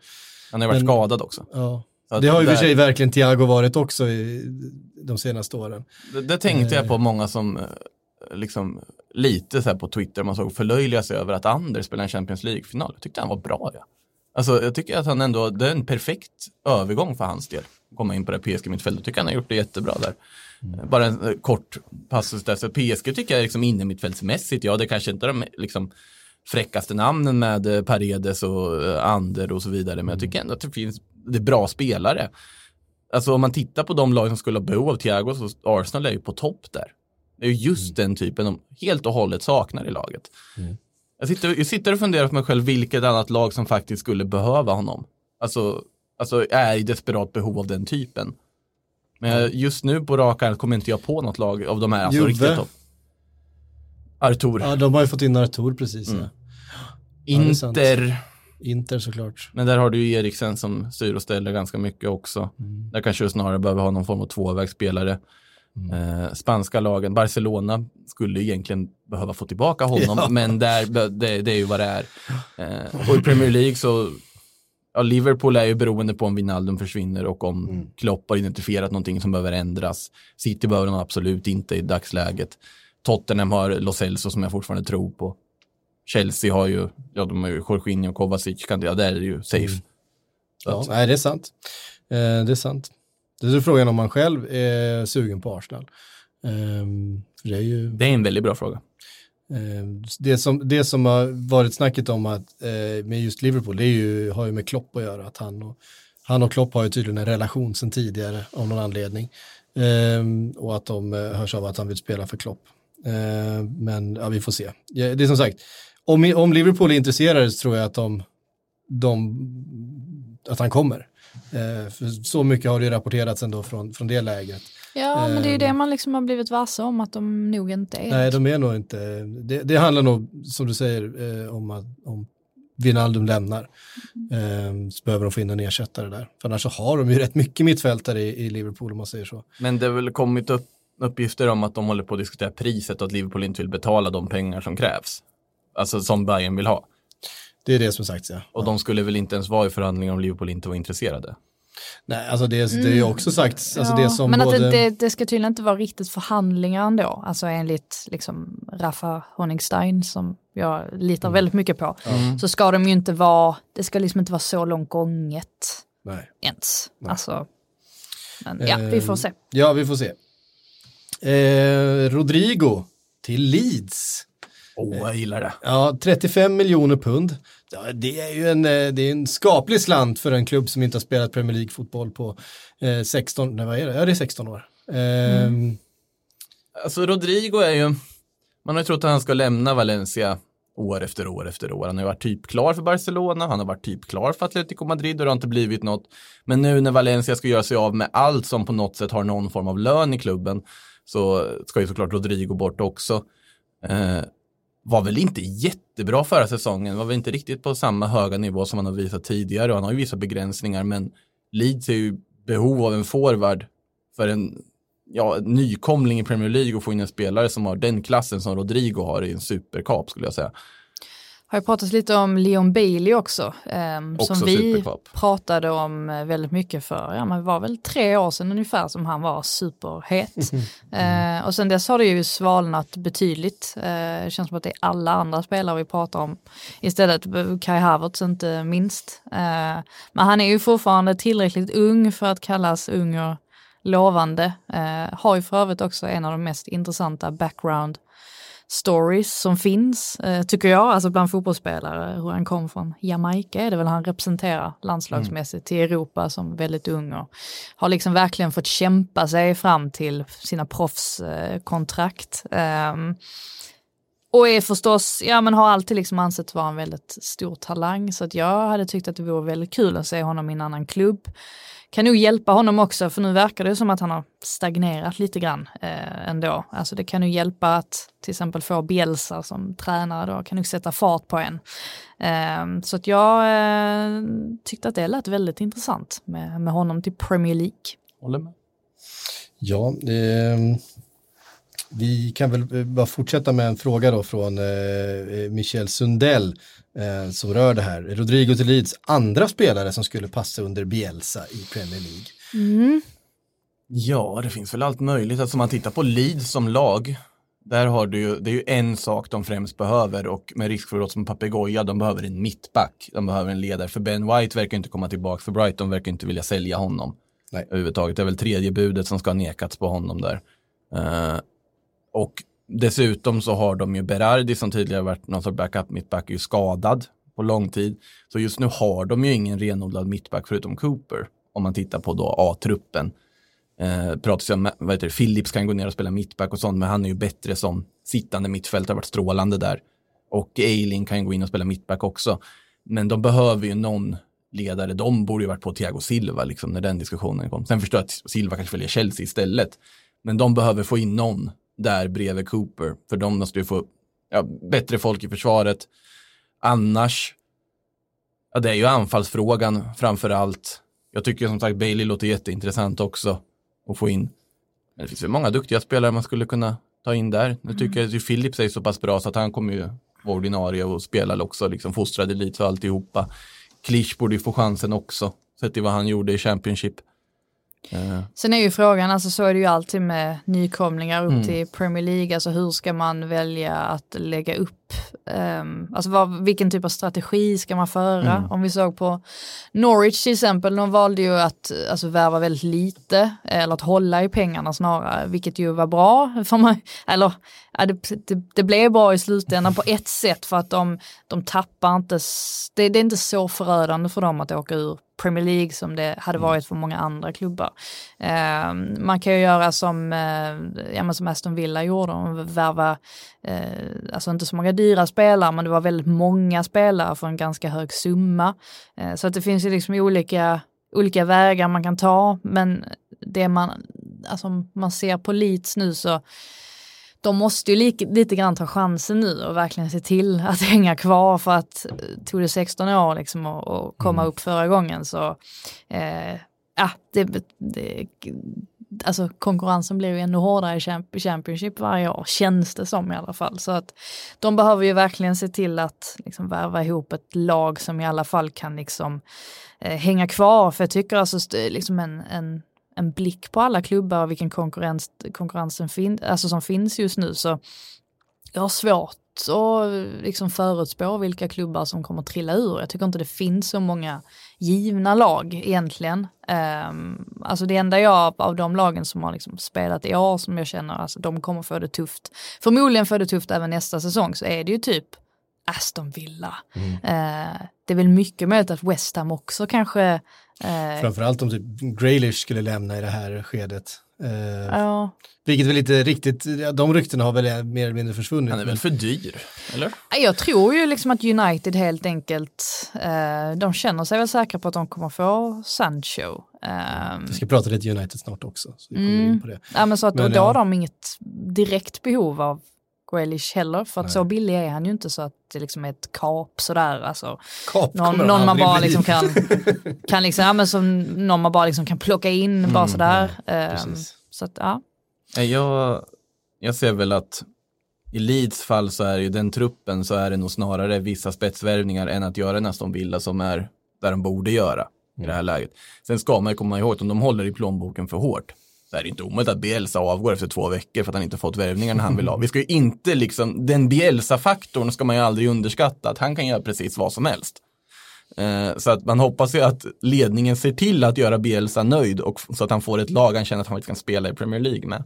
han har varit
Men-
skadad också.
Ja.
Så
Det har ju
där-
för sig verkligen Thiago varit också i de senaste åren.
Det, det tänkte
Eh.
jag på många som eh, liksom lite så här på Twitter, man såg förlöjligas över att Anders spelade en Champions League-final. Jag tyckte han var bra. Ja. Alltså, jag tycker att han ändå, det är en perfekt övergång för hans del. Komma in på det PSG-mittfältet, jag tycker han har gjort det jättebra där. Bara en eh, kort passus där, så PSG tycker jag liksom inne mittfältsmässigt, ja det kanske inte är de liksom fräckaste namnen med eh, Paredes och Ander och så vidare, men jag tycker ändå att det finns, det är bra spelare. Alltså om man tittar på de lag som skulle ha behov av Thiago så Arsenal är ju på topp där. Det är ju just den typen de helt och hållet saknar i laget. Jag, sitter, jag sitter och funderar på mig själv vilket annat lag som faktiskt skulle behöva honom. Alltså, alltså är i desperat behov av den typen. Men just nu på rak arm kommer inte jag på något lag av de här, alltså
Juve.
riktigt topp. Artur,
Ja, de har ju fått in Artur precis.
Mm.
Ja.
Inter,
Inter såklart.
men där har du ju Eriksen som styr och ställer ganska mycket också.
Mm.
Där kanske du snarare behöver ha någon form av tvåvägsspelare. Eh, spanska lagen, Barcelona skulle egentligen behöva få tillbaka honom,
Ja.
men där, det, det är ju vad det är. Eh, och i Premier League så, ja, Liverpool är ju beroende på om Wijnaldum försvinner och om
Mm.
Klopp har identifierat någonting som behöver ändras. City behöver de absolut inte i dagsläget. Tottenham har Lo Celso som jag fortfarande tror på. Chelsea har ju, ja de har ju Jorginho och Kovacic, kan, ja där är det ju safe.
Mm. Ja,
att-
nej, det är sant. Eh, det är sant. Det är frågan om man själv är sugen på Arsenal. För det är ju
det är en väldigt bra fråga.
Ehm, det, som, det som har varit snacket om att, eh, med just Liverpool, det är ju, har ju med Klopp att göra. Att han, och, han och Klopp har ju tydligen en relation sedan tidigare av någon anledning. Ehm, och att de eh, hörs av att han vill spela för Klopp. Ehm, men ja, vi får se. Det är som sagt, om, om Liverpool är intresserade så tror jag att de, de att han kommer. För så mycket har det ju rapporterats ändå från, från det läget.
Ja, men det är ju
Ehm.
det man liksom har blivit varse om att de nog inte är.
Nej, de är nog inte, det, det handlar nog, som du säger, eh, om att om Wijnaldum lämnar. Eh, så behöver de få in en ersättare där. För annars så har de ju rätt mycket mittfältare i, i Liverpool om man säger så.
Men det har väl kommit upp uppgifter om att de håller på att diskutera priset och att Liverpool inte vill betala de pengar som krävs. Alltså som Bayern vill ha.
Det är det som sagts ja.
Och de skulle väl inte ens vara i förhandlingar om Liverpool inte var intresserade.
Nej, alltså det, det är ju också sagts, alltså
Ja,
det som
men
både...
att det, det, det ska tydligen inte vara riktigt förhandlingar ändå, alltså enligt liksom Rafa Honigstein som jag litar
Mm.
väldigt mycket på, så ska de ju inte vara, det ska liksom inte vara så långt gånget
Nej.
ens. Alltså, men ja, vi får
Ehm,
se.
Ja, vi får se. Eh, Rodrigo till Leeds.
Åh, jag gillar det.
Ja, 35 miljoner pund. Ja, det är ju en, eh, det är en skaplig slant för en klubb som inte har spelat Premier League-fotboll på eh, 16, nej vad är det? Ja, det är 16 år. Ehm, mm.
Alltså Rodrigo är ju, man har ju trott att han ska lämna Valencia år efter år efter år. Han har ju varit typ klar för Barcelona, han har varit typ klar för Atletico Madrid och det har inte blivit något. Men nu när Valencia ska göra sig av med allt som på något sätt har någon form av lön i klubben så ska ju såklart Rodrigo bort också. Eh, var väl inte jättebra förra säsongen, var väl inte riktigt på samma höga nivå som han har visat tidigare och han har ju vissa begränsningar men Leeds är ju behov av en forward för en ja, nykomling i Premier League och få in en spelare som har den klassen som Rodrigo har i en superkap skulle jag säga.
Har ju pratats lite om Leon Bailey också, ehm,
Också
som vi pratade om eh, väldigt mycket för, ja men det var väl tre år sedan ungefär som han var superhet. Eh, och sen dess har det ju svalnat betydligt. Eh, det känns som att det är alla andra spelare vi pratar om istället, Kai Havertz inte minst. Eh, men han är ju fortfarande tillräckligt ung för att kallas ung och lovande. Eh, har ju för övrigt också en av de mest intressanta background stories som finns, eh, tycker jag, alltså bland fotbollsspelare. Hur han kom från Jamaica är det väl han representerar landslagsmässigt till Europa som väldigt ung och har liksom verkligen fått kämpa sig fram till sina proffskontrakt. Ehm, och är förstås, ja men har alltid liksom ansetts vara en väldigt stor talang så att jag hade tyckt att det vore väldigt kul att se honom i en annan klubb. Kan nog hjälpa honom också för nu verkar det som att han har stagnerat lite grann eh, ändå. Alltså det kan ju hjälpa att till exempel få Bielsa som tränare då, kan nog sätta fart på en. Eh, så att jag eh, tyckte att det lät väldigt intressant med, med honom till Premier League.
Håller med.
Ja, ehm, vi kan väl eh, bara fortsätta med en fråga då från eh, Michel Sundell eh, som rör det här. Rodrigo till Leeds, andra spelare som skulle passa under Bielsa i Premier League.
Ja, det finns väl allt möjligt. Alltså man tittar på Leeds som lag Där har du ju, det är ju en sak de främst behöver och med risk för att som papegoja, de behöver en mittback. De behöver en ledare, för Ben White verkar inte komma tillbaka för Brighton, verkar inte vilja sälja honom.
Nej.
Överhuvudtaget, det är väl tredje budet som ska ha nekats på honom där. Eh, och dessutom så har de ju Berardi som tidigare varit någon sorts backup mittback, är ju skadad på lång tid. Så just nu har de ju ingen renodlad mittback förutom Cooper, om man tittar på då A-truppen. Eh, pratas ju om, vad heter det, Philips kan gå ner och spela mittback och sånt, men han är ju bättre som sittande mittfältare, har varit strålande där. Och Eiling kan ju gå in och spela mittback också. Men de behöver ju någon ledare, de borde ju varit på Thiago Silva liksom när den diskussionen kom. Sen förstår jag att Silva kanske väljer Chelsea istället. Men de behöver få in någon där bredvid Cooper, för de måste ju få ja, bättre folk i försvaret. Annars, ja, det är ju anfallsfrågan framför allt. Jag tycker som sagt Bailey låter jätteintressant också att få in. Men det finns ju många duktiga spelare man skulle kunna ta in där. Nu tycker jag att Philips är så pass bra så att han kommer ju vara ordinarie och spela också, liksom fostrad elit och alltihopa. Klisch borde ju få chansen också, sett till vad han gjorde i Championship. Eh,
Sen är ju frågan, alltså så är det ju alltid med nykomlingar upp
Mm.
till Premier League, alltså hur ska man välja att lägga upp, ehm, alltså vad, vilken typ av strategi ska man föra?
Mm.
Om vi såg på Norwich till exempel, de valde ju att alltså, värva väldigt lite, eller att hålla i pengarna snarare, vilket ju var bra, för man, eller ja, det, det, det blev bra i slutändan på ett sätt för att de, de tappar inte, det, det är inte så förödande för dem att åka ur Premier League som det hade varit för många andra klubbar. Eh, man kan ju göra som, eh, ja, som Aston Villa gjorde, de värva, eh, alltså inte så många dyra spelare, men det var väldigt många spelare för en ganska hög summa. Eh, så att det finns ju liksom olika, olika vägar man kan ta, men det man, alltså man ser på Leeds nu så de måste ju lite, lite grann ta chansen nu och verkligen se till att hänga kvar för att eh, tog det 16 år liksom att komma upp förra gången så eh, ja, det, det, alltså konkurrensen blir ju ännu hårdare i Champ- Championship varje år, känns det som i alla fall. Så att de behöver ju verkligen se till att liksom värva ihop ett lag som i alla fall kan liksom eh, hänga kvar. För jag tycker alltså liksom en, en, en blick på alla klubbar och vilken konkurrens, konkurrensen fin, alltså som finns just nu så jag har svårt att liksom förutspå vilka klubbar som kommer trilla ur. Jag tycker inte det finns så många givna lag egentligen. Um, alltså det enda jag av de lagen som har liksom spelat i år som jag känner, alltså de kommer få det tufft. Förmodligen få det tufft även nästa säsong så är det ju typ Aston Villa. Eh, det är väl mycket möjligt att West Ham också kanske eh,
Framförallt om typ Graylish skulle lämna i det här skedet. Eh,
Ja,
Vilket väl inte riktigt, ja, de ryktena har väl mer eller mindre försvunnit.
han är väl för dyr, eller?
jag tror ju liksom att United helt enkelt, eh, de känner sig väl säkra på att de kommer få Sancho. Eh,
Vi ska prata lite United snart också. Så vi kommer
Mm.
in på det.
ja, men så att
Men,
och då
ja.
har de inget direkt behov av Grealish heller, för att
Nej.
så billig är han ju inte så att det liksom är ett kap sådär. Alltså,
Kap
någon, någon man bara
bli.
liksom kan, kan liksom, ja, men som någon man bara liksom kan plocka in bara sådär. Eh,
Mm, Precis.
så att ja.
Jag, jag ser väl att i Leeds fall så är ju den truppen så är det nog snarare vissa spetsvärvningar än att göra en Aston Villa som är där de borde göra i det här läget. Sen ska man ju komma ihåg att om de håller i plånboken för hårt så är det inte omöjligt att Bielsa avgår efter två veckor för att han inte fått värvningarna han vill ha. Vi ska ju inte liksom, den Bielsa-faktorn ska man ju aldrig underskatta, att han kan göra precis vad som helst. Eh, så att man hoppas ju att ledningen ser till att göra Bielsa nöjd och så att han får ett lag han känner att han kan spela i Premier League med.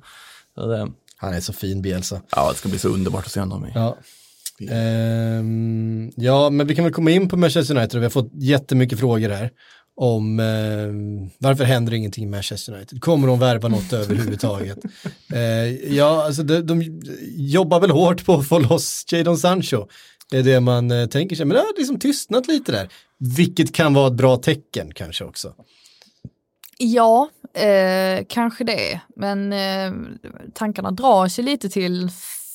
Det,
Han är så fin Bielsa.
Ja, det ska bli så underbart att se honom i.
Ja. Ehm, ja, men vi kan väl komma in på Manchester United och vi har fått jättemycket frågor här om ehm, varför händer ingenting i Manchester United? Kommer de värva något överhuvudtaget? Eh, ja, alltså de, de jobbar väl hårt på att få loss Jadon Sancho. Det är det man eh, tänker sig, men det har liksom tystnat lite där. Vilket kan vara ett bra tecken kanske också.
Ja, eh, kanske det. Men eh, tankarna drar sig lite till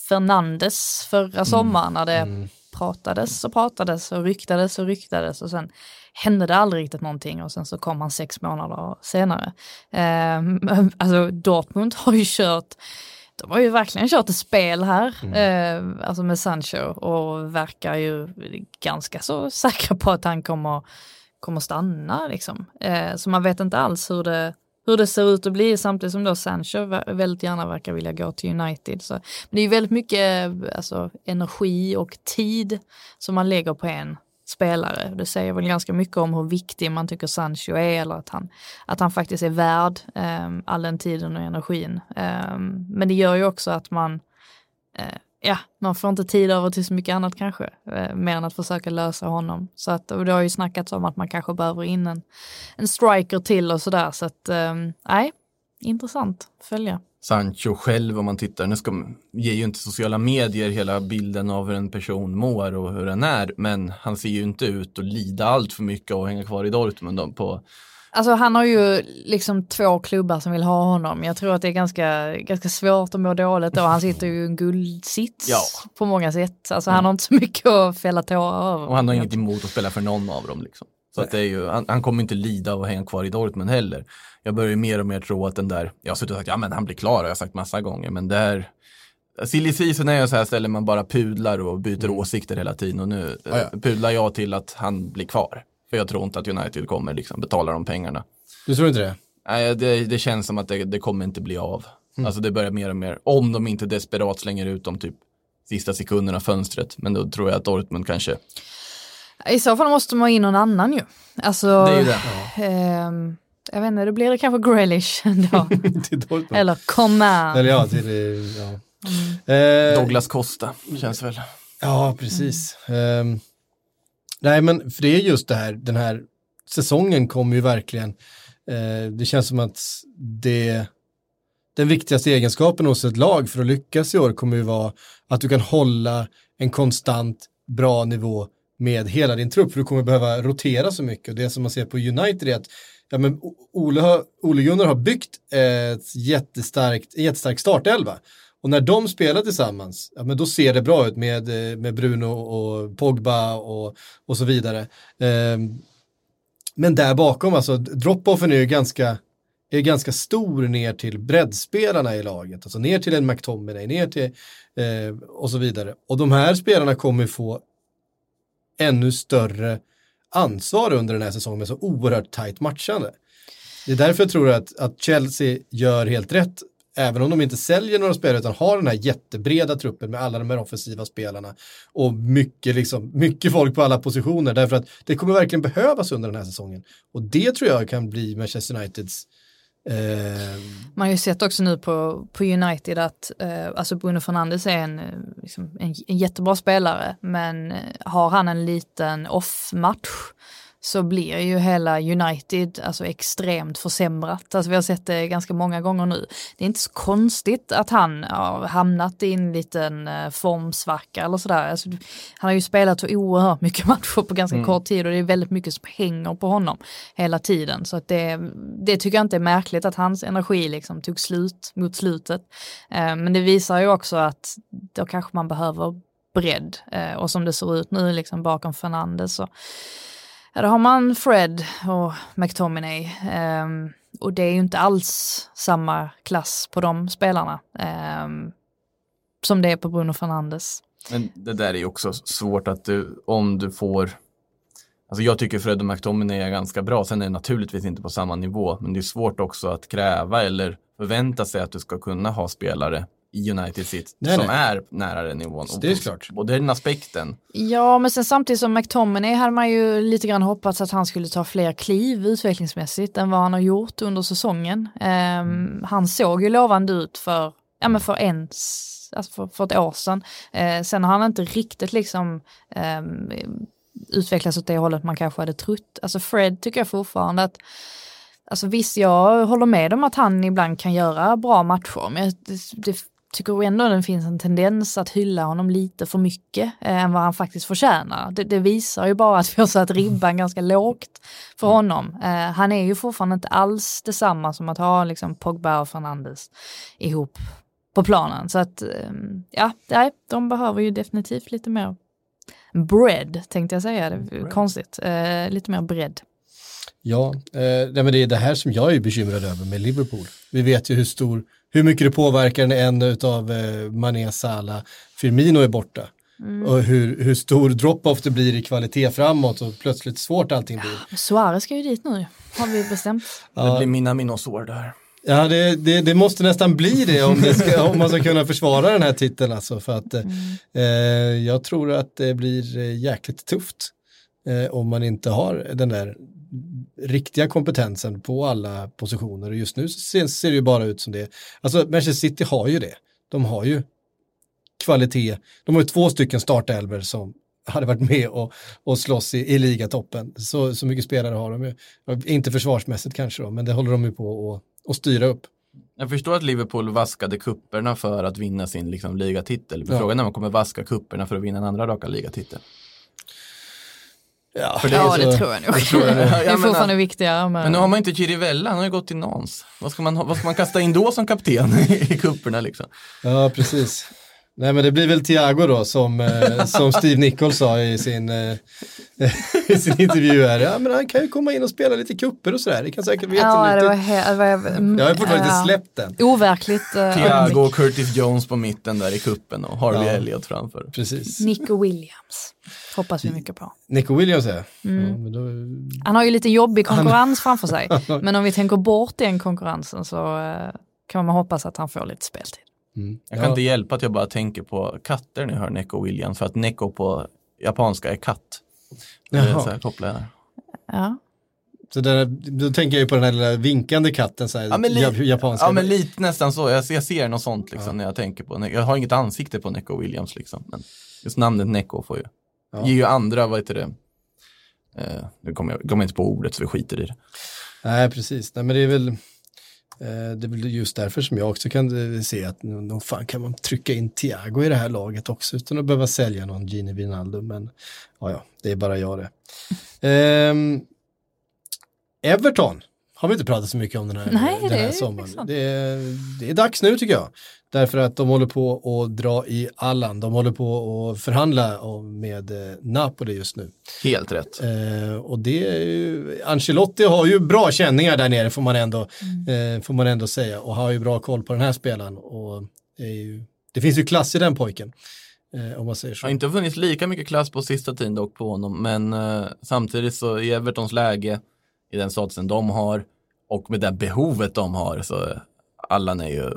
Fernandes förra sommaren när det pratades och pratades och ryktades och ryktades och sen hände det aldrig riktigt någonting och sen så kom han sex månader senare. Eh, alltså Dortmund har ju kört de har ju verkligen kört ett spel här, eh, alltså med Sancho och verkar ju ganska så säkra på att han kommer, kommer stanna liksom. Eh, så man vet inte alls hur det, hur det ser ut att bli samtidigt som då Sancho vä- väldigt gärna verkar vilja gå till United. Så, men det är ju väldigt mycket alltså, energi och tid som man lägger på en spelare. Det säger väl ganska mycket om hur viktig man tycker Sancho är eller att han, att han faktiskt är värd eh, all den tiden och energin. Eh, men det gör ju också att man eh, ja, man får inte tid över till så mycket annat kanske, eh, mer än att försöka lösa honom. Så att, och det har ju snackats om att man kanske behöver in en, en striker till och sådär, så att ehm, nej, intressant att följa.
Sancho själv om man tittar, nu ska, ger ju inte sociala medier hela bilden av hur en person mår och hur den är, men han ser ju inte ut att lida allt för mycket och hänga kvar i Dortmund på
Alltså han har ju liksom två klubbar som vill ha honom. Jag tror att det är ganska, ganska svårt att må dåligt då. Han sitter ju i en guldsits
Ja.
på många sätt. Alltså han har inte så mycket att fälla tårar över.
Och han har inget emot att spela för någon av dem. Liksom. Så att det är ju, han, han kommer inte lida och hänga kvar i Dortmund heller. Jag börjar mer och mer tro att den där, jag har suttit och sagt, ja men han blir klar, har jag sagt massa gånger, men där Silly season är ju så här ställe man bara pudlar och byter åsikter hela tiden och nu
Ja, ja.
pudlar jag till att han blir kvar. För jag tror inte att United kommer liksom betala de pengarna.
Du tror inte det?
Nej, det, det känns som att det, det kommer inte bli av. Alltså det börjar mer och mer, om de inte desperat slänger ut dem typ sista sekunderna av fönstret. Men då tror jag att Dortmund kanske,
I så fall måste man ha in någon annan ju. Alltså,
det är ju det.
ehm, jag vet inte, då blir det kanske Grealish då.
till Dortmund.
Eller Coman.
Eller ja, till... eh, Ja. Eh,
Douglas Costa känns väl.
Ja, precis. Ehm, nej, men för det är just det här, den här säsongen kommer ju verkligen, eh, det känns som att det, den viktigaste egenskapen hos ett lag för att lyckas i år kommer ju vara att du kan hålla en konstant bra nivå med hela din trupp, för du kommer behöva rotera så mycket. Och det som man ser på United är att ja, men Ole, Ole Gunnar har byggt ett jättestarkt, en jättestark startelva. Och när de spelar tillsammans, ja, men då ser det bra ut med, eh, med Bruno och Pogba och, och så vidare. Ehm, men där bakom, alltså drop-offen är ju ganska, är ganska stor ner till breddspelarna i laget. Alltså ner till en McTominay, ner till eh, och så vidare. Och de här spelarna kommer få ännu större ansvar under den här säsongen med så oerhört tajt matchande. Det är därför jag tror att, att Chelsea gör helt rätt, även om de inte säljer några spelare utan har den här jättebreda truppen med alla de här offensiva spelarna och mycket, liksom, mycket folk på alla positioner, därför att det kommer verkligen behövas under den här säsongen. Och det tror jag kan bli Manchester Uniteds eh, Eh,
Man har ju sett också nu på, på United att eh, alltså Bruno Fernandes är en, eh, liksom, en, en jättebra spelare men eh, har han en liten off-match så blir ju hela United alltså extremt försämrat. Alltså vi har sett det ganska många gånger nu. Det är inte så konstigt att han har hamnat i en liten eh, formsvacka eller sådär. Alltså, han har ju spelat så oerhört mycket matcher på ganska kort tid och det är väldigt mycket som hänger på honom hela tiden. Så att det, det tycker jag inte är märkligt att hans energi liksom tog slut mot slutet. Eh, men det visar ju också att då kanske man behöver bredd. Eh, och som det ser ut nu liksom bakom Fernandes så Ja, då har man Fred och McTominay. Um, och det är ju inte alls samma klass på de spelarna um, som det är på Bruno Fernandes.
Men det där är ju också svårt att du, om du får Alltså jag tycker Fred och McTominay är ganska bra, sen är det naturligtvis inte på samma nivå, men det är svårt också att kräva eller förvänta sig att du ska kunna ha spelare i United sitt
Nej,
som
nej.
är nära den nivån.
Det är klart.
Och den aspekten.
Ja, men sen samtidigt som McTominay hade man ju lite grann hoppats att han skulle ta fler kliv utvecklingsmässigt än vad han har gjort under säsongen. Ehm, han såg ju lovande ut för, ja men för en, alltså för, för ett år sedan. Eh, sen har han inte riktigt liksom ehm, utvecklats åt det hållet man kanske hade trott. Alltså Fred tycker jag fortfarande att Alltså visst, jag håller med om att han ibland kan göra bra matcher, men det, tycker ändå det finns en tendens att hylla honom lite för mycket eh, än vad han faktiskt förtjänar. Det, det visar ju bara att vi har satt ribban ganska lågt för honom. Eh, han är ju fortfarande inte alls detsamma som att ha liksom Pogba och Fernandes ihop på planen. Så att, eh, ja, nej, de behöver ju definitivt lite mer bread, tänkte jag säga. Det är konstigt. Eh, lite mer bredd.
Ja, eh, men det är det här som jag är bekymrad över med Liverpool. Vi vet ju hur stor, hur mycket det påverkar när en av eh, Mané, Salah, Firmino är borta. Och hur, hur stor drop-off det blir i kvalitet framåt och plötsligt svårt allting blir.
Suarez ska ju dit nu, har vi bestämt.
Det blir mina minusår där.
Ja, det, det, det måste nästan bli det om, det ska, om man ska kunna försvara den här titeln. Alltså, för att, eh, jag tror att det blir eh, jäkligt tufft eh, om man inte har den där riktiga kompetensen på alla positioner. Och just nu ser, ser det ju bara ut som det. Alltså Manchester City har ju det. De har ju kvalitet. De har ju två stycken startelver som hade varit med och, och slåss i, i ligatoppen. Så, så mycket spelare har de ju. Inte försvarsmässigt kanske då, men det håller de ju på att styra upp.
Jag förstår att Liverpool vaskade kupperna för att vinna sin liksom, ligatitel. Men
Ja.
Frågan är om man kommer vaska kupperna för att vinna en andra raka ligatitel.
Ja,
För det är
Ja,
så-
det tror jag nog.
tror jag
det är
Jag menar-
fortfarande viktigare. Men,
Men nu har man inte Chirivella, han har ju gått till Nans. Vad ska man, vad ska man kasta in då som kapten i kupperna liksom?
Ja, precis. Nej, men det blir väl Thiago då som, eh, som Steve Nichols sa i sin, eh, i sin intervju här. Ja, men han kan ju komma in och spela lite kupper och sådär. Det kan säkert bli
ja, det var,
jättenyttigt.
he- det var mm,
Jag har fortfarande inte
ja.
släppt den.
Overkligt. eh,
Thiago
ögonblick.
och Curtis Jones på mitten där i kuppen och Harvey
Ja.
Elliott framför.
Precis.
Nico Williams. Hoppas vi mycket på.
Nico Williams är
Mm.
ja, då,
Han har ju lite jobbig konkurrens framför sig. Men om vi tänker bort den konkurrensen så eh, kan man hoppas att han får lite speltid.
Mm.
Jag kan inte hjälpa att jag bara tänker på katter när jag hör Neko Williams. För att Neko på japanska är katt. Det är så här kopplar.
Ja.
Så där, då tänker jag ju på den här lilla vinkande katten, så här,
Ja, men li-
jap- japanska.
Ja men lite nästan så, jag, jag ser något sånt liksom när jag tänker på, jag har inget ansikte på Neko Williams liksom. Men just namnet Neko får ju,
Ja.
ger ju andra, vad heter det, eh, nu kommer jag, kommer jag inte på ordet så vi skiter i det.
Nej, precis. Nej, men det är väl det är just därför som jag också kan eh, se att nog fan kan man trycka in Thiago i det här laget också utan att behöva sälja någon Gini Wijnaldum. Men ja, ja, det är bara jag det. Ehm, Everton har vi inte pratat så mycket om den här,
Nej,
den här
är
sommaren. Det är, det är dags nu tycker jag. Därför att de håller på att dra i Allan. De håller på att förhandla med eh, Napoli just nu.
Helt rätt.
Eh, och det är ju, Ancelotti har ju bra känningar där nere får man ändå, eh, får man ändå säga och har ju bra koll på den här spelaren. Och är ju, det finns ju klass i den pojken, eh, om man säger
Det
så.
har inte funnits lika mycket klass på sista tiden dock på honom, men eh, samtidigt så i Evertons läge, i den statusen de har och med det behovet de har så Allan är ju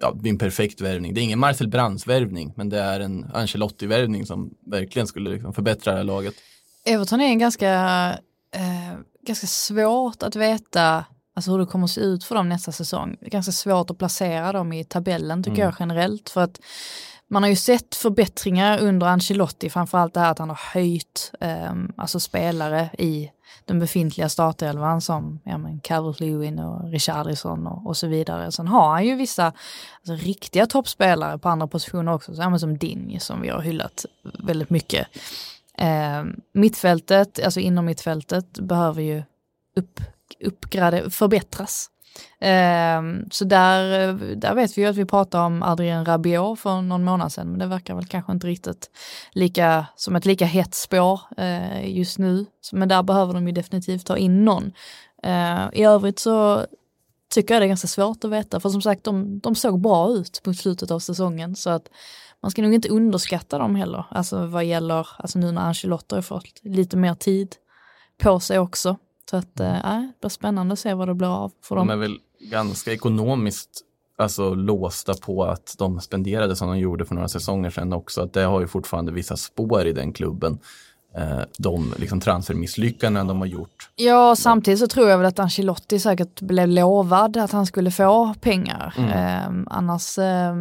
ja, det blir en perfekt värvning. Det är ingen Marcel Brands värvning, men det är en Ancelotti-värvning som verkligen skulle liksom förbättra det här laget.
Everton är en ganska, eh, ganska svårt att veta alltså hur det kommer att se ut för dem nästa säsong. Det är ganska svårt att placera dem i tabellen tycker jag generellt. För att man har ju sett förbättringar under Ancelotti, framförallt det här att han har höjt eh, alltså spelare i den befintliga startelvan som ja, Calvert-Lewin och Richarlison och, och så vidare. Sen har han ju vissa alltså, riktiga toppspelare på andra positioner också, så, ja, men som Dinj som vi har hyllat väldigt mycket. Eh, mittfältet, alltså inom mittfältet, behöver ju upp, uppgrade, förbättras. Ehm, så där, där vet vi ju att vi pratade om Adrien Rabiot för någon månad sedan, men det verkar väl kanske inte riktigt lika, som ett lika hett spår eh, just nu. Men där behöver de ju definitivt ta in någon. Eh, I övrigt så tycker jag det är ganska svårt att veta, för som sagt de, de såg bra ut mot slutet av säsongen, så att man ska nog inte underskatta dem heller, alltså vad gäller, alltså nu när Ancelotti har fått lite mer tid på sig också. Så att, eh, nej, det blir spännande att se vad det blir av för
De
dem.
är väl ganska ekonomiskt alltså, låsta på att de spenderade som de gjorde för några säsonger sedan också. Att det har ju fortfarande vissa spår i den klubben. Eh, de liksom, transfermisslyckanden de har gjort.
Ja, samtidigt så tror jag väl att Ancelotti säkert blev lovad att han skulle få pengar.
Mm.
Eh, annars eh, eh,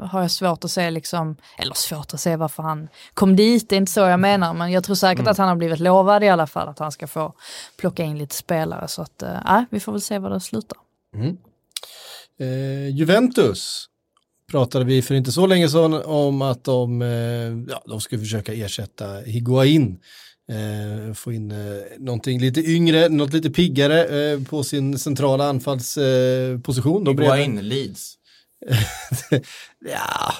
har jag svårt att se liksom, eller svårt att se varför han kom dit, det är inte så jag menar, men jag tror säkert
Mm.
att han har blivit lovad i alla fall att han ska få plocka in lite spelare. Så att, eh, vi får väl se vad det slutar.
Eh, Juventus pratade vi för inte så länge sedan om att de, eh, ja, de skulle försöka ersätta Higuain. Eh, få in eh, någonting lite yngre, något lite piggare eh, på sin centrala anfallsposition. Eh, position. De
Gå
bredvid-
in Leeds.
ja,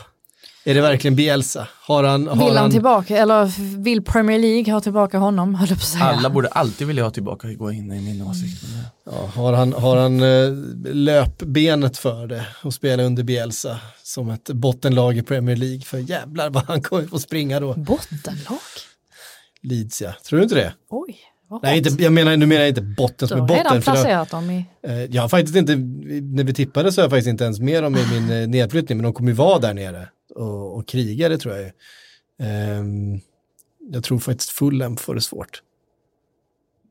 Är det verkligen Bielsa? Har han, har
Vill han
han
tillbaka, eller vill Premier League ha tillbaka honom, höll på säga.
Alla borde alltid vilja ha tillbaka Higuain i min åsikt.
Ja, har han, har han eh, löpbenet för det och spela under Bielsa som ett bottenlag i Premier League? För jävlar vad han kommer få springa då.
Bottenlag?
Leeds ja, tror du inte det?
Oj,
Nej, inte, jag menar, nu menar jag inte botten som är botten.
redan
för det-
placerat dem i...
Eh, Jag har faktiskt inte, när vi tippade så har jag faktiskt inte ens med dem i min eh, nedflyttning, men de kommer ju vara där nere och, och kriga, det tror jag ju. Ehm, jag tror faktiskt Fulham får det svårt.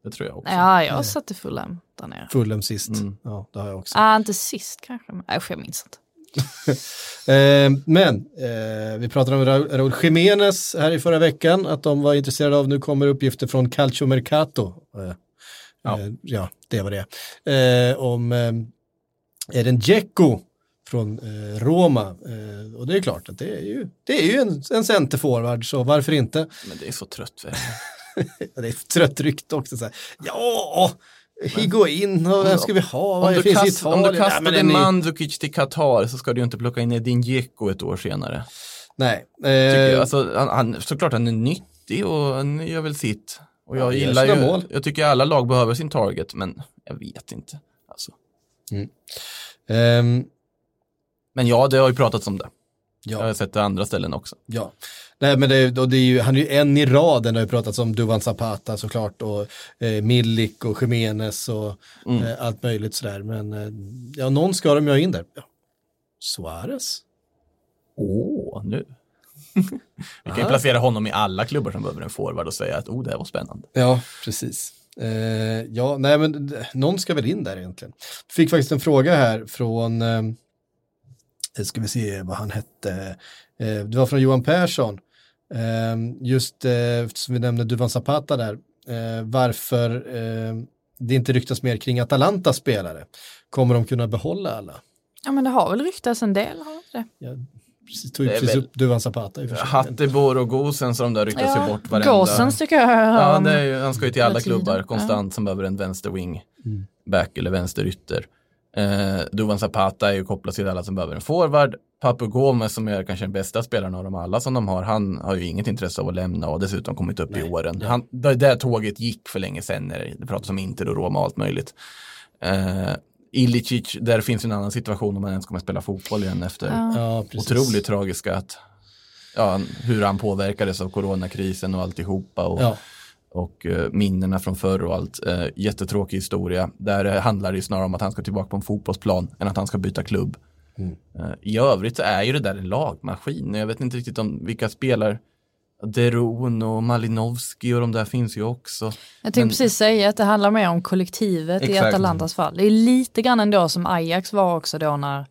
det tror jag också.
Ja, jag satte Fulham där nere.
Fulham sist,
Mm.
ja det har jag också.
Ah, inte sist kanske, men nej, jag minns inte.
Ehm, men eh, vi pratade om Raul Jiménez här i förra veckan, att de var intresserade av, nu kommer uppgifter från Calcio Mercato. Eh,
Ja.
eh, ja, det var det. Eh, om eh, Eden Dzeko från eh, Roma. Eh, och det är klart att det är ju, det är ju en, en centerforward, så varför inte?
Men det är så trött.
Ja, Det är trött rykte också. Så här. Ja, Higuain och vem ska vi ha?
Om
Vad
du,
finns
kast, om du kastade
ni-
Mandzukic till Qatar så ska du ju inte plocka in Edin Dzeko ett år senare.
Nej. Eh,
Alltså, han, han, såklart han är nyttig och han gör väl sitt. Och jag gillar ju,
mål.
jag tycker alla lag behöver sin target, men jag vet inte. Alltså.
ehm,
Men ja, det har ju pratats om det. Jag
ja.
har sett det andra ställen också.
Ja, nej men det, och det är ju, han är ju en i raden, det har ju pratats om Duvan Zapata såklart och eh, Milik och Jiménez och
Mm.
eh, allt möjligt sådär. Men eh, ja, någon ska de ju ha in där. Ja. Suarez?
Åh, nu. Vi kan ju
Aha.
placera honom i alla klubbar som behöver en forward och säga att oh, det här var spännande.
Ja, precis. Eh, ja, nej men någon ska väl in där egentligen. Fick faktiskt en fråga här från, eh, ska vi se vad han hette, eh, det var från Johan Persson. Eh, just eh, som vi nämnde Duvan Zapata där, eh, varför eh, det inte ryktas mer kring Atalantas spelare. Kommer de kunna behålla alla?
Ja, men det har väl ryktats en del, har det?
Jag precis, tog ju precis
väl-
upp Duvan Zapata i och för sig.
Hattebor och Gosen så de där ryktas ju bort varenda...
Gosens tycker jag
Ja, det är ju, han ska ju till alla klubbar
Ja.
konstant som behöver en vänster wing
Mm.
back eller vänster ytter. Eh, Duvan Zapata är ju kopplad till alla som behöver en forward. Papu Gomez som är kanske den bästa spelaren av dem alla som de har, han har ju inget intresse av att lämna och dessutom kommit upp i åren. Han, det där tåget gick för länge sedan när det pratas om Inter och Roma och allt möjligt. Eh, Ilicic, där finns en annan situation om man ens kommer spela fotboll igen efter
Ja,
otroligt tragiska att, ja, hur han påverkades av coronakrisen och alltihopa och,
Ja,
och eh, minnena från förr och allt. Eh, jättetråkig historia. Där eh, handlar det ju snarare om att han ska tillbaka på en fotbollsplan än att han ska byta klubb.
Mm.
I övrigt så är ju det där en lagmaskin. Jag vet inte riktigt om vilka spelar Deron och Malinovski och de där finns ju också.
Jag tänkte
Men-
precis säga att det handlar mer om kollektivet i
Exakt.
Atalantas fall. Det är lite grann ändå som Ajax var också då när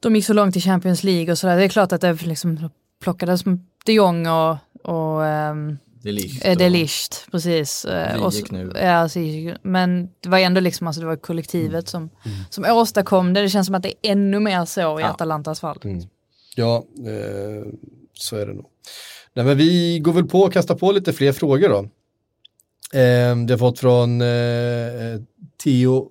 de gick så långt i Champions League och sådär. Det är klart att det liksom plockades de Jong och, och um,
Det är likt.
Eh, Det är precis. Eh, och. Ja, Ziyech. men det var ändå liksom, alltså det var kollektivet som, som åstadkom det. Det känns som att det är ännu mer så i
Ja.
Atalantas fall.
ja eh, så är det nog. Nej, men vi går väl på och kastar på lite fler frågor då. Eh, det har fått från eh, Theo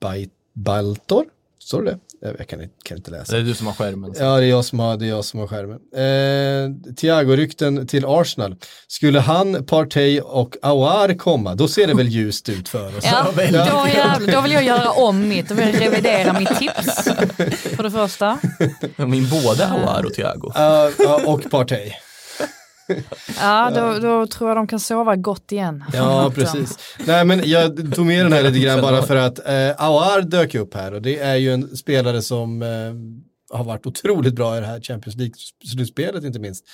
Bai- Baltor. Står det? Jag kan, inte- kan inte läsa.
Det är du som har skärmen.
Ja, det är jag som har, det är jag som har skärmen. Eh, Thiago-rykten till Arsenal. Skulle han, Partey och Aouar komma, då ser det väl ljust ut för oss.
Ja, då, jävlar, då vill jag göra om mitt, då vill jag revidera mitt tips. För det första.
Min både Aouar och Thiago.
Ja, ja, och Partey.
Ja, då, då tror jag de kan sova gott igen.
Ja, precis. Nej, men jag tog med den här lite grann bara för att eh, Aouar dök upp här och det är ju en spelare som eh, har varit otroligt bra i det här Champions League-slutspelet inte minst.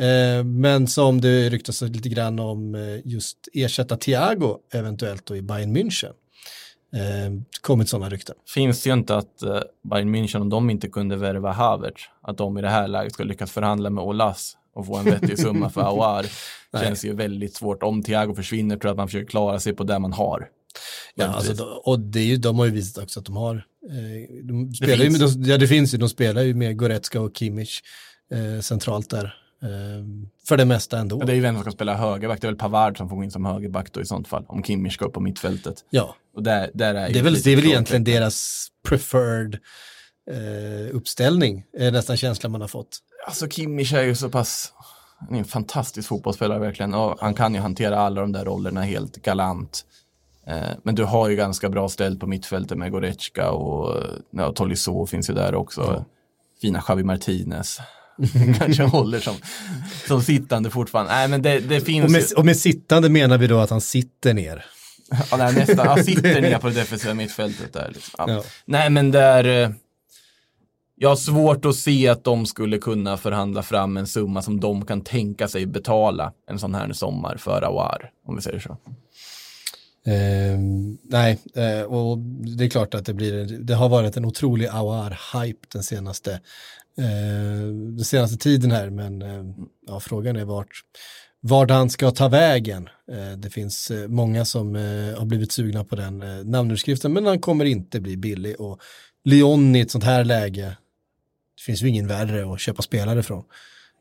Eh, men som det ryktas lite grann om eh, just ersätta Thiago eventuellt då i Bayern München. Eh, kommit sådana rykten.
finns det ju inte att uh, Bayern München, om de inte kunde värva Havertz, att de i det här läget ska lyckas förhandla med Olas och få en vettig summa för.
Nej.
känns ju väldigt svårt. Om Thiago försvinner tror jag att man försöker klara sig på det man har.
Ja, alltså, och det är ju, de har ju visat också att de har, eh, de spelar ju,
finns.
med- de, ja det finns ju, de spelar ju med Goretzka och Kimmich eh, centralt där. Eh, för det mesta ändå.
Men det är ju vem som ska spela högerback. Det är väl Pavard som får gå in som högerback då i sånt fall. Om Kimmich ska upp på mittfältet.
Ja,
Och där, där är, ju
det är väl, det är väl egentligen deras preferred eh, uppställning, är nästan känslan man har fått.
Alltså Kimmich är ju så pass, han är en fantastisk fotbollsspelare verkligen och han kan ju hantera alla de där rollerna helt galant. Eh, Men du har ju ganska bra ställt på mittfältet med Goretzka och ja, Tolisso finns ju där också. Fina Xavi Martinez. Kanske håller som, som sittande fortfarande. Nej men det, det finns
Och med, och med sittande menar vi då att han sitter ner.
Ja, nej, nästan, jag sitter ner på det defensiva mittfältet där. Liksom. Ja.
Ja.
Nej men där, eh, jag har svårt att se att de skulle kunna förhandla fram en summa som de kan tänka sig betala en sån här sommar för Awar, om vi säger så.
Eh, nej, eh, och det är klart att det blir, det har varit en otrolig Awar-hype den senaste, eh, den senaste tiden här, men eh, ja, frågan är vart, vart han ska ta vägen. Eh, det finns eh, många som eh, har blivit sugna på den eh, men han kommer inte bli billig och Lyon i ett sånt här läge, det finns ju ingen värre att köpa spelare från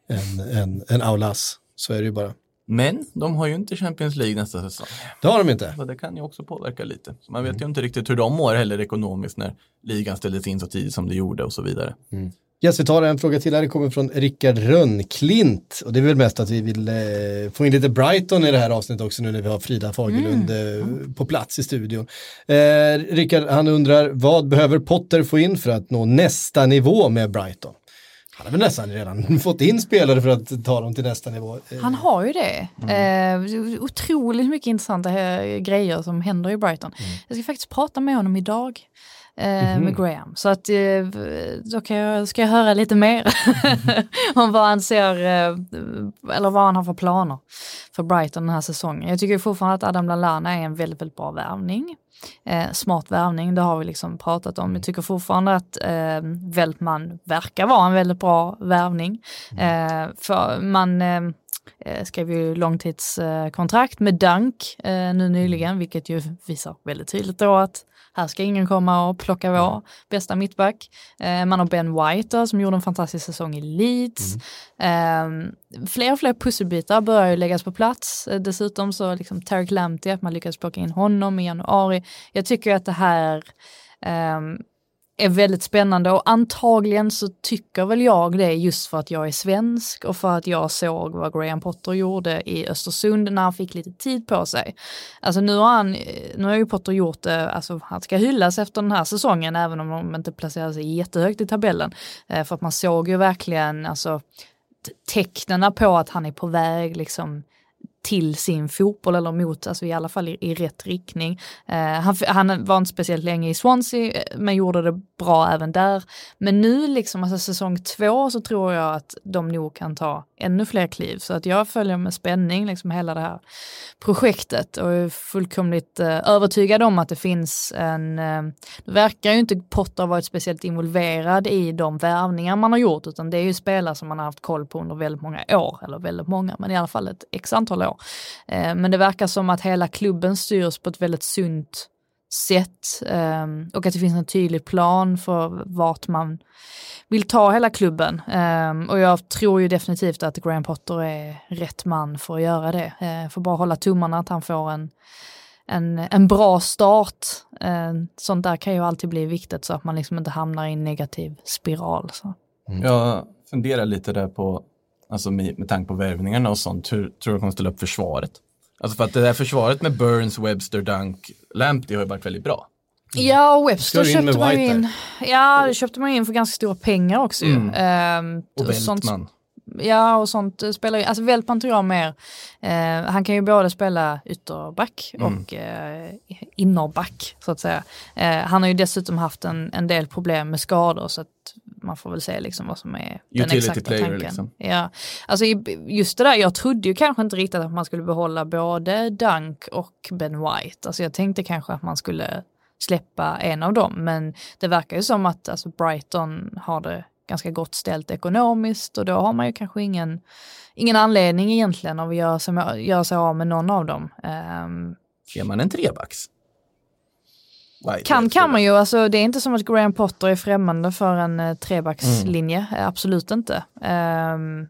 än, än, än Aulas, så är det ju bara.
Men de har ju inte Champions League nästa säsong.
Det har de inte.
Så det kan ju också påverka lite. Så man vet ju inte riktigt hur de mår heller ekonomiskt när ligan ställdes in så tidigt som det gjorde och så vidare.
Yes, vi tar en fråga till här, det kommer från Rickard Rönnklint. Och det är väl mest att vi vill eh, få in lite Brighton i det här avsnittet också nu när vi har Frida Fagerlund eh, på plats i studion. Eh, Rickard, han undrar, vad behöver Potter få in för att nå nästa nivå med Brighton? Han har väl nästan redan fått in spelare för att ta dem till nästa nivå. Eh,
Han har ju det. Eh, otroligt mycket intressanta eh, grejer som händer i Brighton. Jag ska faktiskt prata med honom idag. Eh, Med Graham. Så att eh, då kan jag, ska jag höra lite mer om vad han ser, eh, eller vad han har för planer för Brighton den här säsongen. Jag tycker fortfarande att Adam Lallana är en väldigt, väldigt bra värvning. Eh, smart värvning, det har vi liksom pratat om. Jag tycker fortfarande att eh, Veltman verkar vara en väldigt bra värvning. Eh, för man eh, skrev ju långtidskontrakt med Dunk eh, nu nyligen, vilket ju visar väldigt tydligt då att här ska ingen komma och plocka vår bästa mittback. Eh, man har Ben White då, som gjorde en fantastisk säsong i Leeds. Eh, fler och fler pusselbitar börjar ju läggas på plats. Eh, dessutom så liksom Tarek Lamptey, att man lyckades plocka in honom i januari. Jag tycker att det här ehm, är väldigt spännande och antagligen så tycker väl jag det just för att jag är svensk och för att jag såg vad Graham Potter gjorde i Östersund när han fick lite tid på sig. Alltså nu har han, nu har ju Potter gjort det, alltså han ska hyllas efter den här säsongen även om de inte placerar sig jättehögt i tabellen. Eh, för att man såg ju verkligen alltså tecknena på att han är på väg liksom till sin fotboll eller mot, alltså i alla fall i, i rätt riktning. Eh, han, han var inte speciellt länge i Swansea eh, men gjorde det bra även där. Men nu liksom, alltså säsong två så tror jag att de nog kan ta ännu fler kliv. Så att jag följer med spänning liksom hela det här projektet och är fullkomligt eh, övertygad om att det finns en, eh, det verkar ju inte Potter varit speciellt involverad i de värvningar man har gjort utan det är ju spelare som man har haft koll på under väldigt många år, eller väldigt många, men i alla fall ett x antal år. Eh, men det verkar som att hela klubben styrs på ett väldigt sunt sätt eh, och att det finns en tydlig plan för vart man vill ta hela klubben. Eh, och jag tror ju definitivt att Graham Potter är rätt man för att göra det. Eh, får bara hålla tummarna att han får en, en, en bra start. Eh, sånt där kan ju alltid bli viktigt så att man liksom inte hamnar i en negativ spiral. Så. Mm.
Jag funderar lite där på, alltså med, med tanke på värvningarna och sånt, hur tror du de kommer ställa upp försvaret? Alltså för att det där försvaret med Burns, Webster, Dunk, Lamptey har ju varit väldigt bra.
Ja, och Webster köpte man ju in. Ja, det köpte man in för ganska stora pengar också ju.
Mm.
Ehm,
Och
sånt-
Veltman.
Ja, och sånt spelar ju, alltså Veltman tror jag mer, eh, han kan ju både spela ytterback och eh, innerback så att säga. Eh, han har ju dessutom haft en, en del problem med skador så att man får väl se liksom vad som är den
Utility
exakta
player,
tanken.
liksom.
Ja, alltså just det där, jag trodde ju kanske inte riktigt att man skulle behålla både Dunk och Ben White. Alltså jag tänkte kanske att man skulle släppa en av dem, men det verkar ju som att alltså, Brighton har det ganska gott ställt ekonomiskt och då har man ju kanske ingen, ingen anledning egentligen av att göra sig, göra sig av med någon av dem. Ehm,
Ger man en trebacks? White,
kan kan man ju, alltså det är inte som att Graham Potter är främmande för en eh, trebackslinje, eh, absolut inte. Ehm,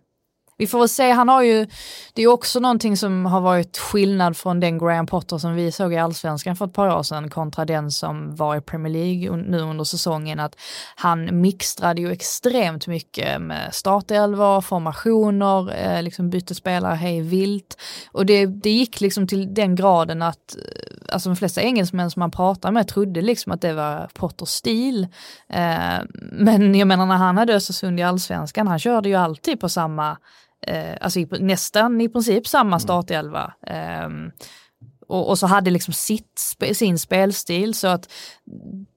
vi får väl se, han har ju, det är också någonting som har varit skillnad från den Graham Potter som vi såg i allsvenskan för ett par år sedan kontra den som var i Premier League nu under säsongen, att han mixtrade ju extremt mycket med startelvor, formationer, eh, liksom bytte spelare hej vilt. Och det, det gick liksom till den graden att eh, alltså de flesta engelsmän som man pratar med trodde liksom att det var Potters stil. Eh, men jag menar när han hade Östersund i allsvenskan, han körde ju alltid på samma, eh, alltså i, nästan i princip samma startelva. Eh, och, och så hade liksom sitt, sin spelstil så att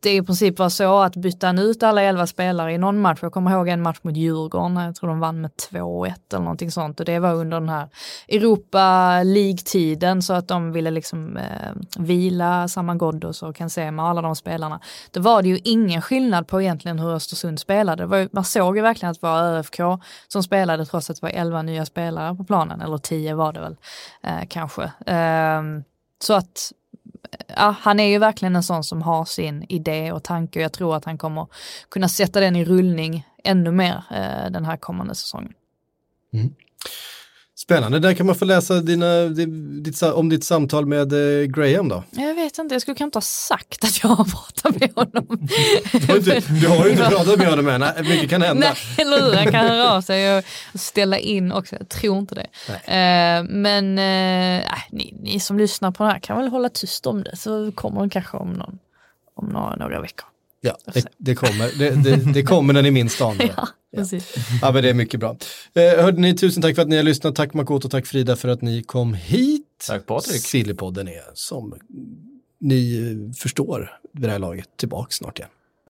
det i princip var så att byta ut alla elva spelare i någon match. Jag kommer ihåg en match mot Djurgården, jag tror de vann med 2-1 eller någonting sånt och det var under den här Europa League-tiden så att de ville liksom eh, vila Saman Ghoddos och Kansema och alla de spelarna. Då var det ju ingen skillnad på egentligen hur Östersund spelade. Var ju, man såg ju verkligen att det var ÖFK som spelade trots att det var 11 nya spelare på planen, eller tio var det väl eh, kanske. Eh, så att ja, han är ju verkligen en sån som har sin idé och tanke och jag tror att han kommer kunna sätta den i rullning ännu mer eh, den här kommande säsongen. Mm.
Spännande, där kan man få läsa dina, ditt, om ditt samtal med eh, Graham då.
Jag vet inte, jag skulle kanske inte ha sagt att jag har pratat med honom.
Du har, inte, du har ju inte pratat med honom än, Nej, mycket kan hända.
Nej, eller hur? Han kan höra av sig och ställa in också. Jag tror inte det. Eh, men nej, ni, ni som lyssnar på det här kan väl hålla tyst om det så kommer den kanske om, någon, om några, några veckor.
Ja, det, det kommer, det, det, det kommer när ni minst anar det.
Ja, precis.
Ja, men det är mycket bra. Eh, hörde ni, tusen tack för att ni har lyssnat. Tack Makoto, tack Frida för att ni kom hit.
Tack Patrik.
Sillypodden är som ni förstår vid det här laget tillbaka snart igen.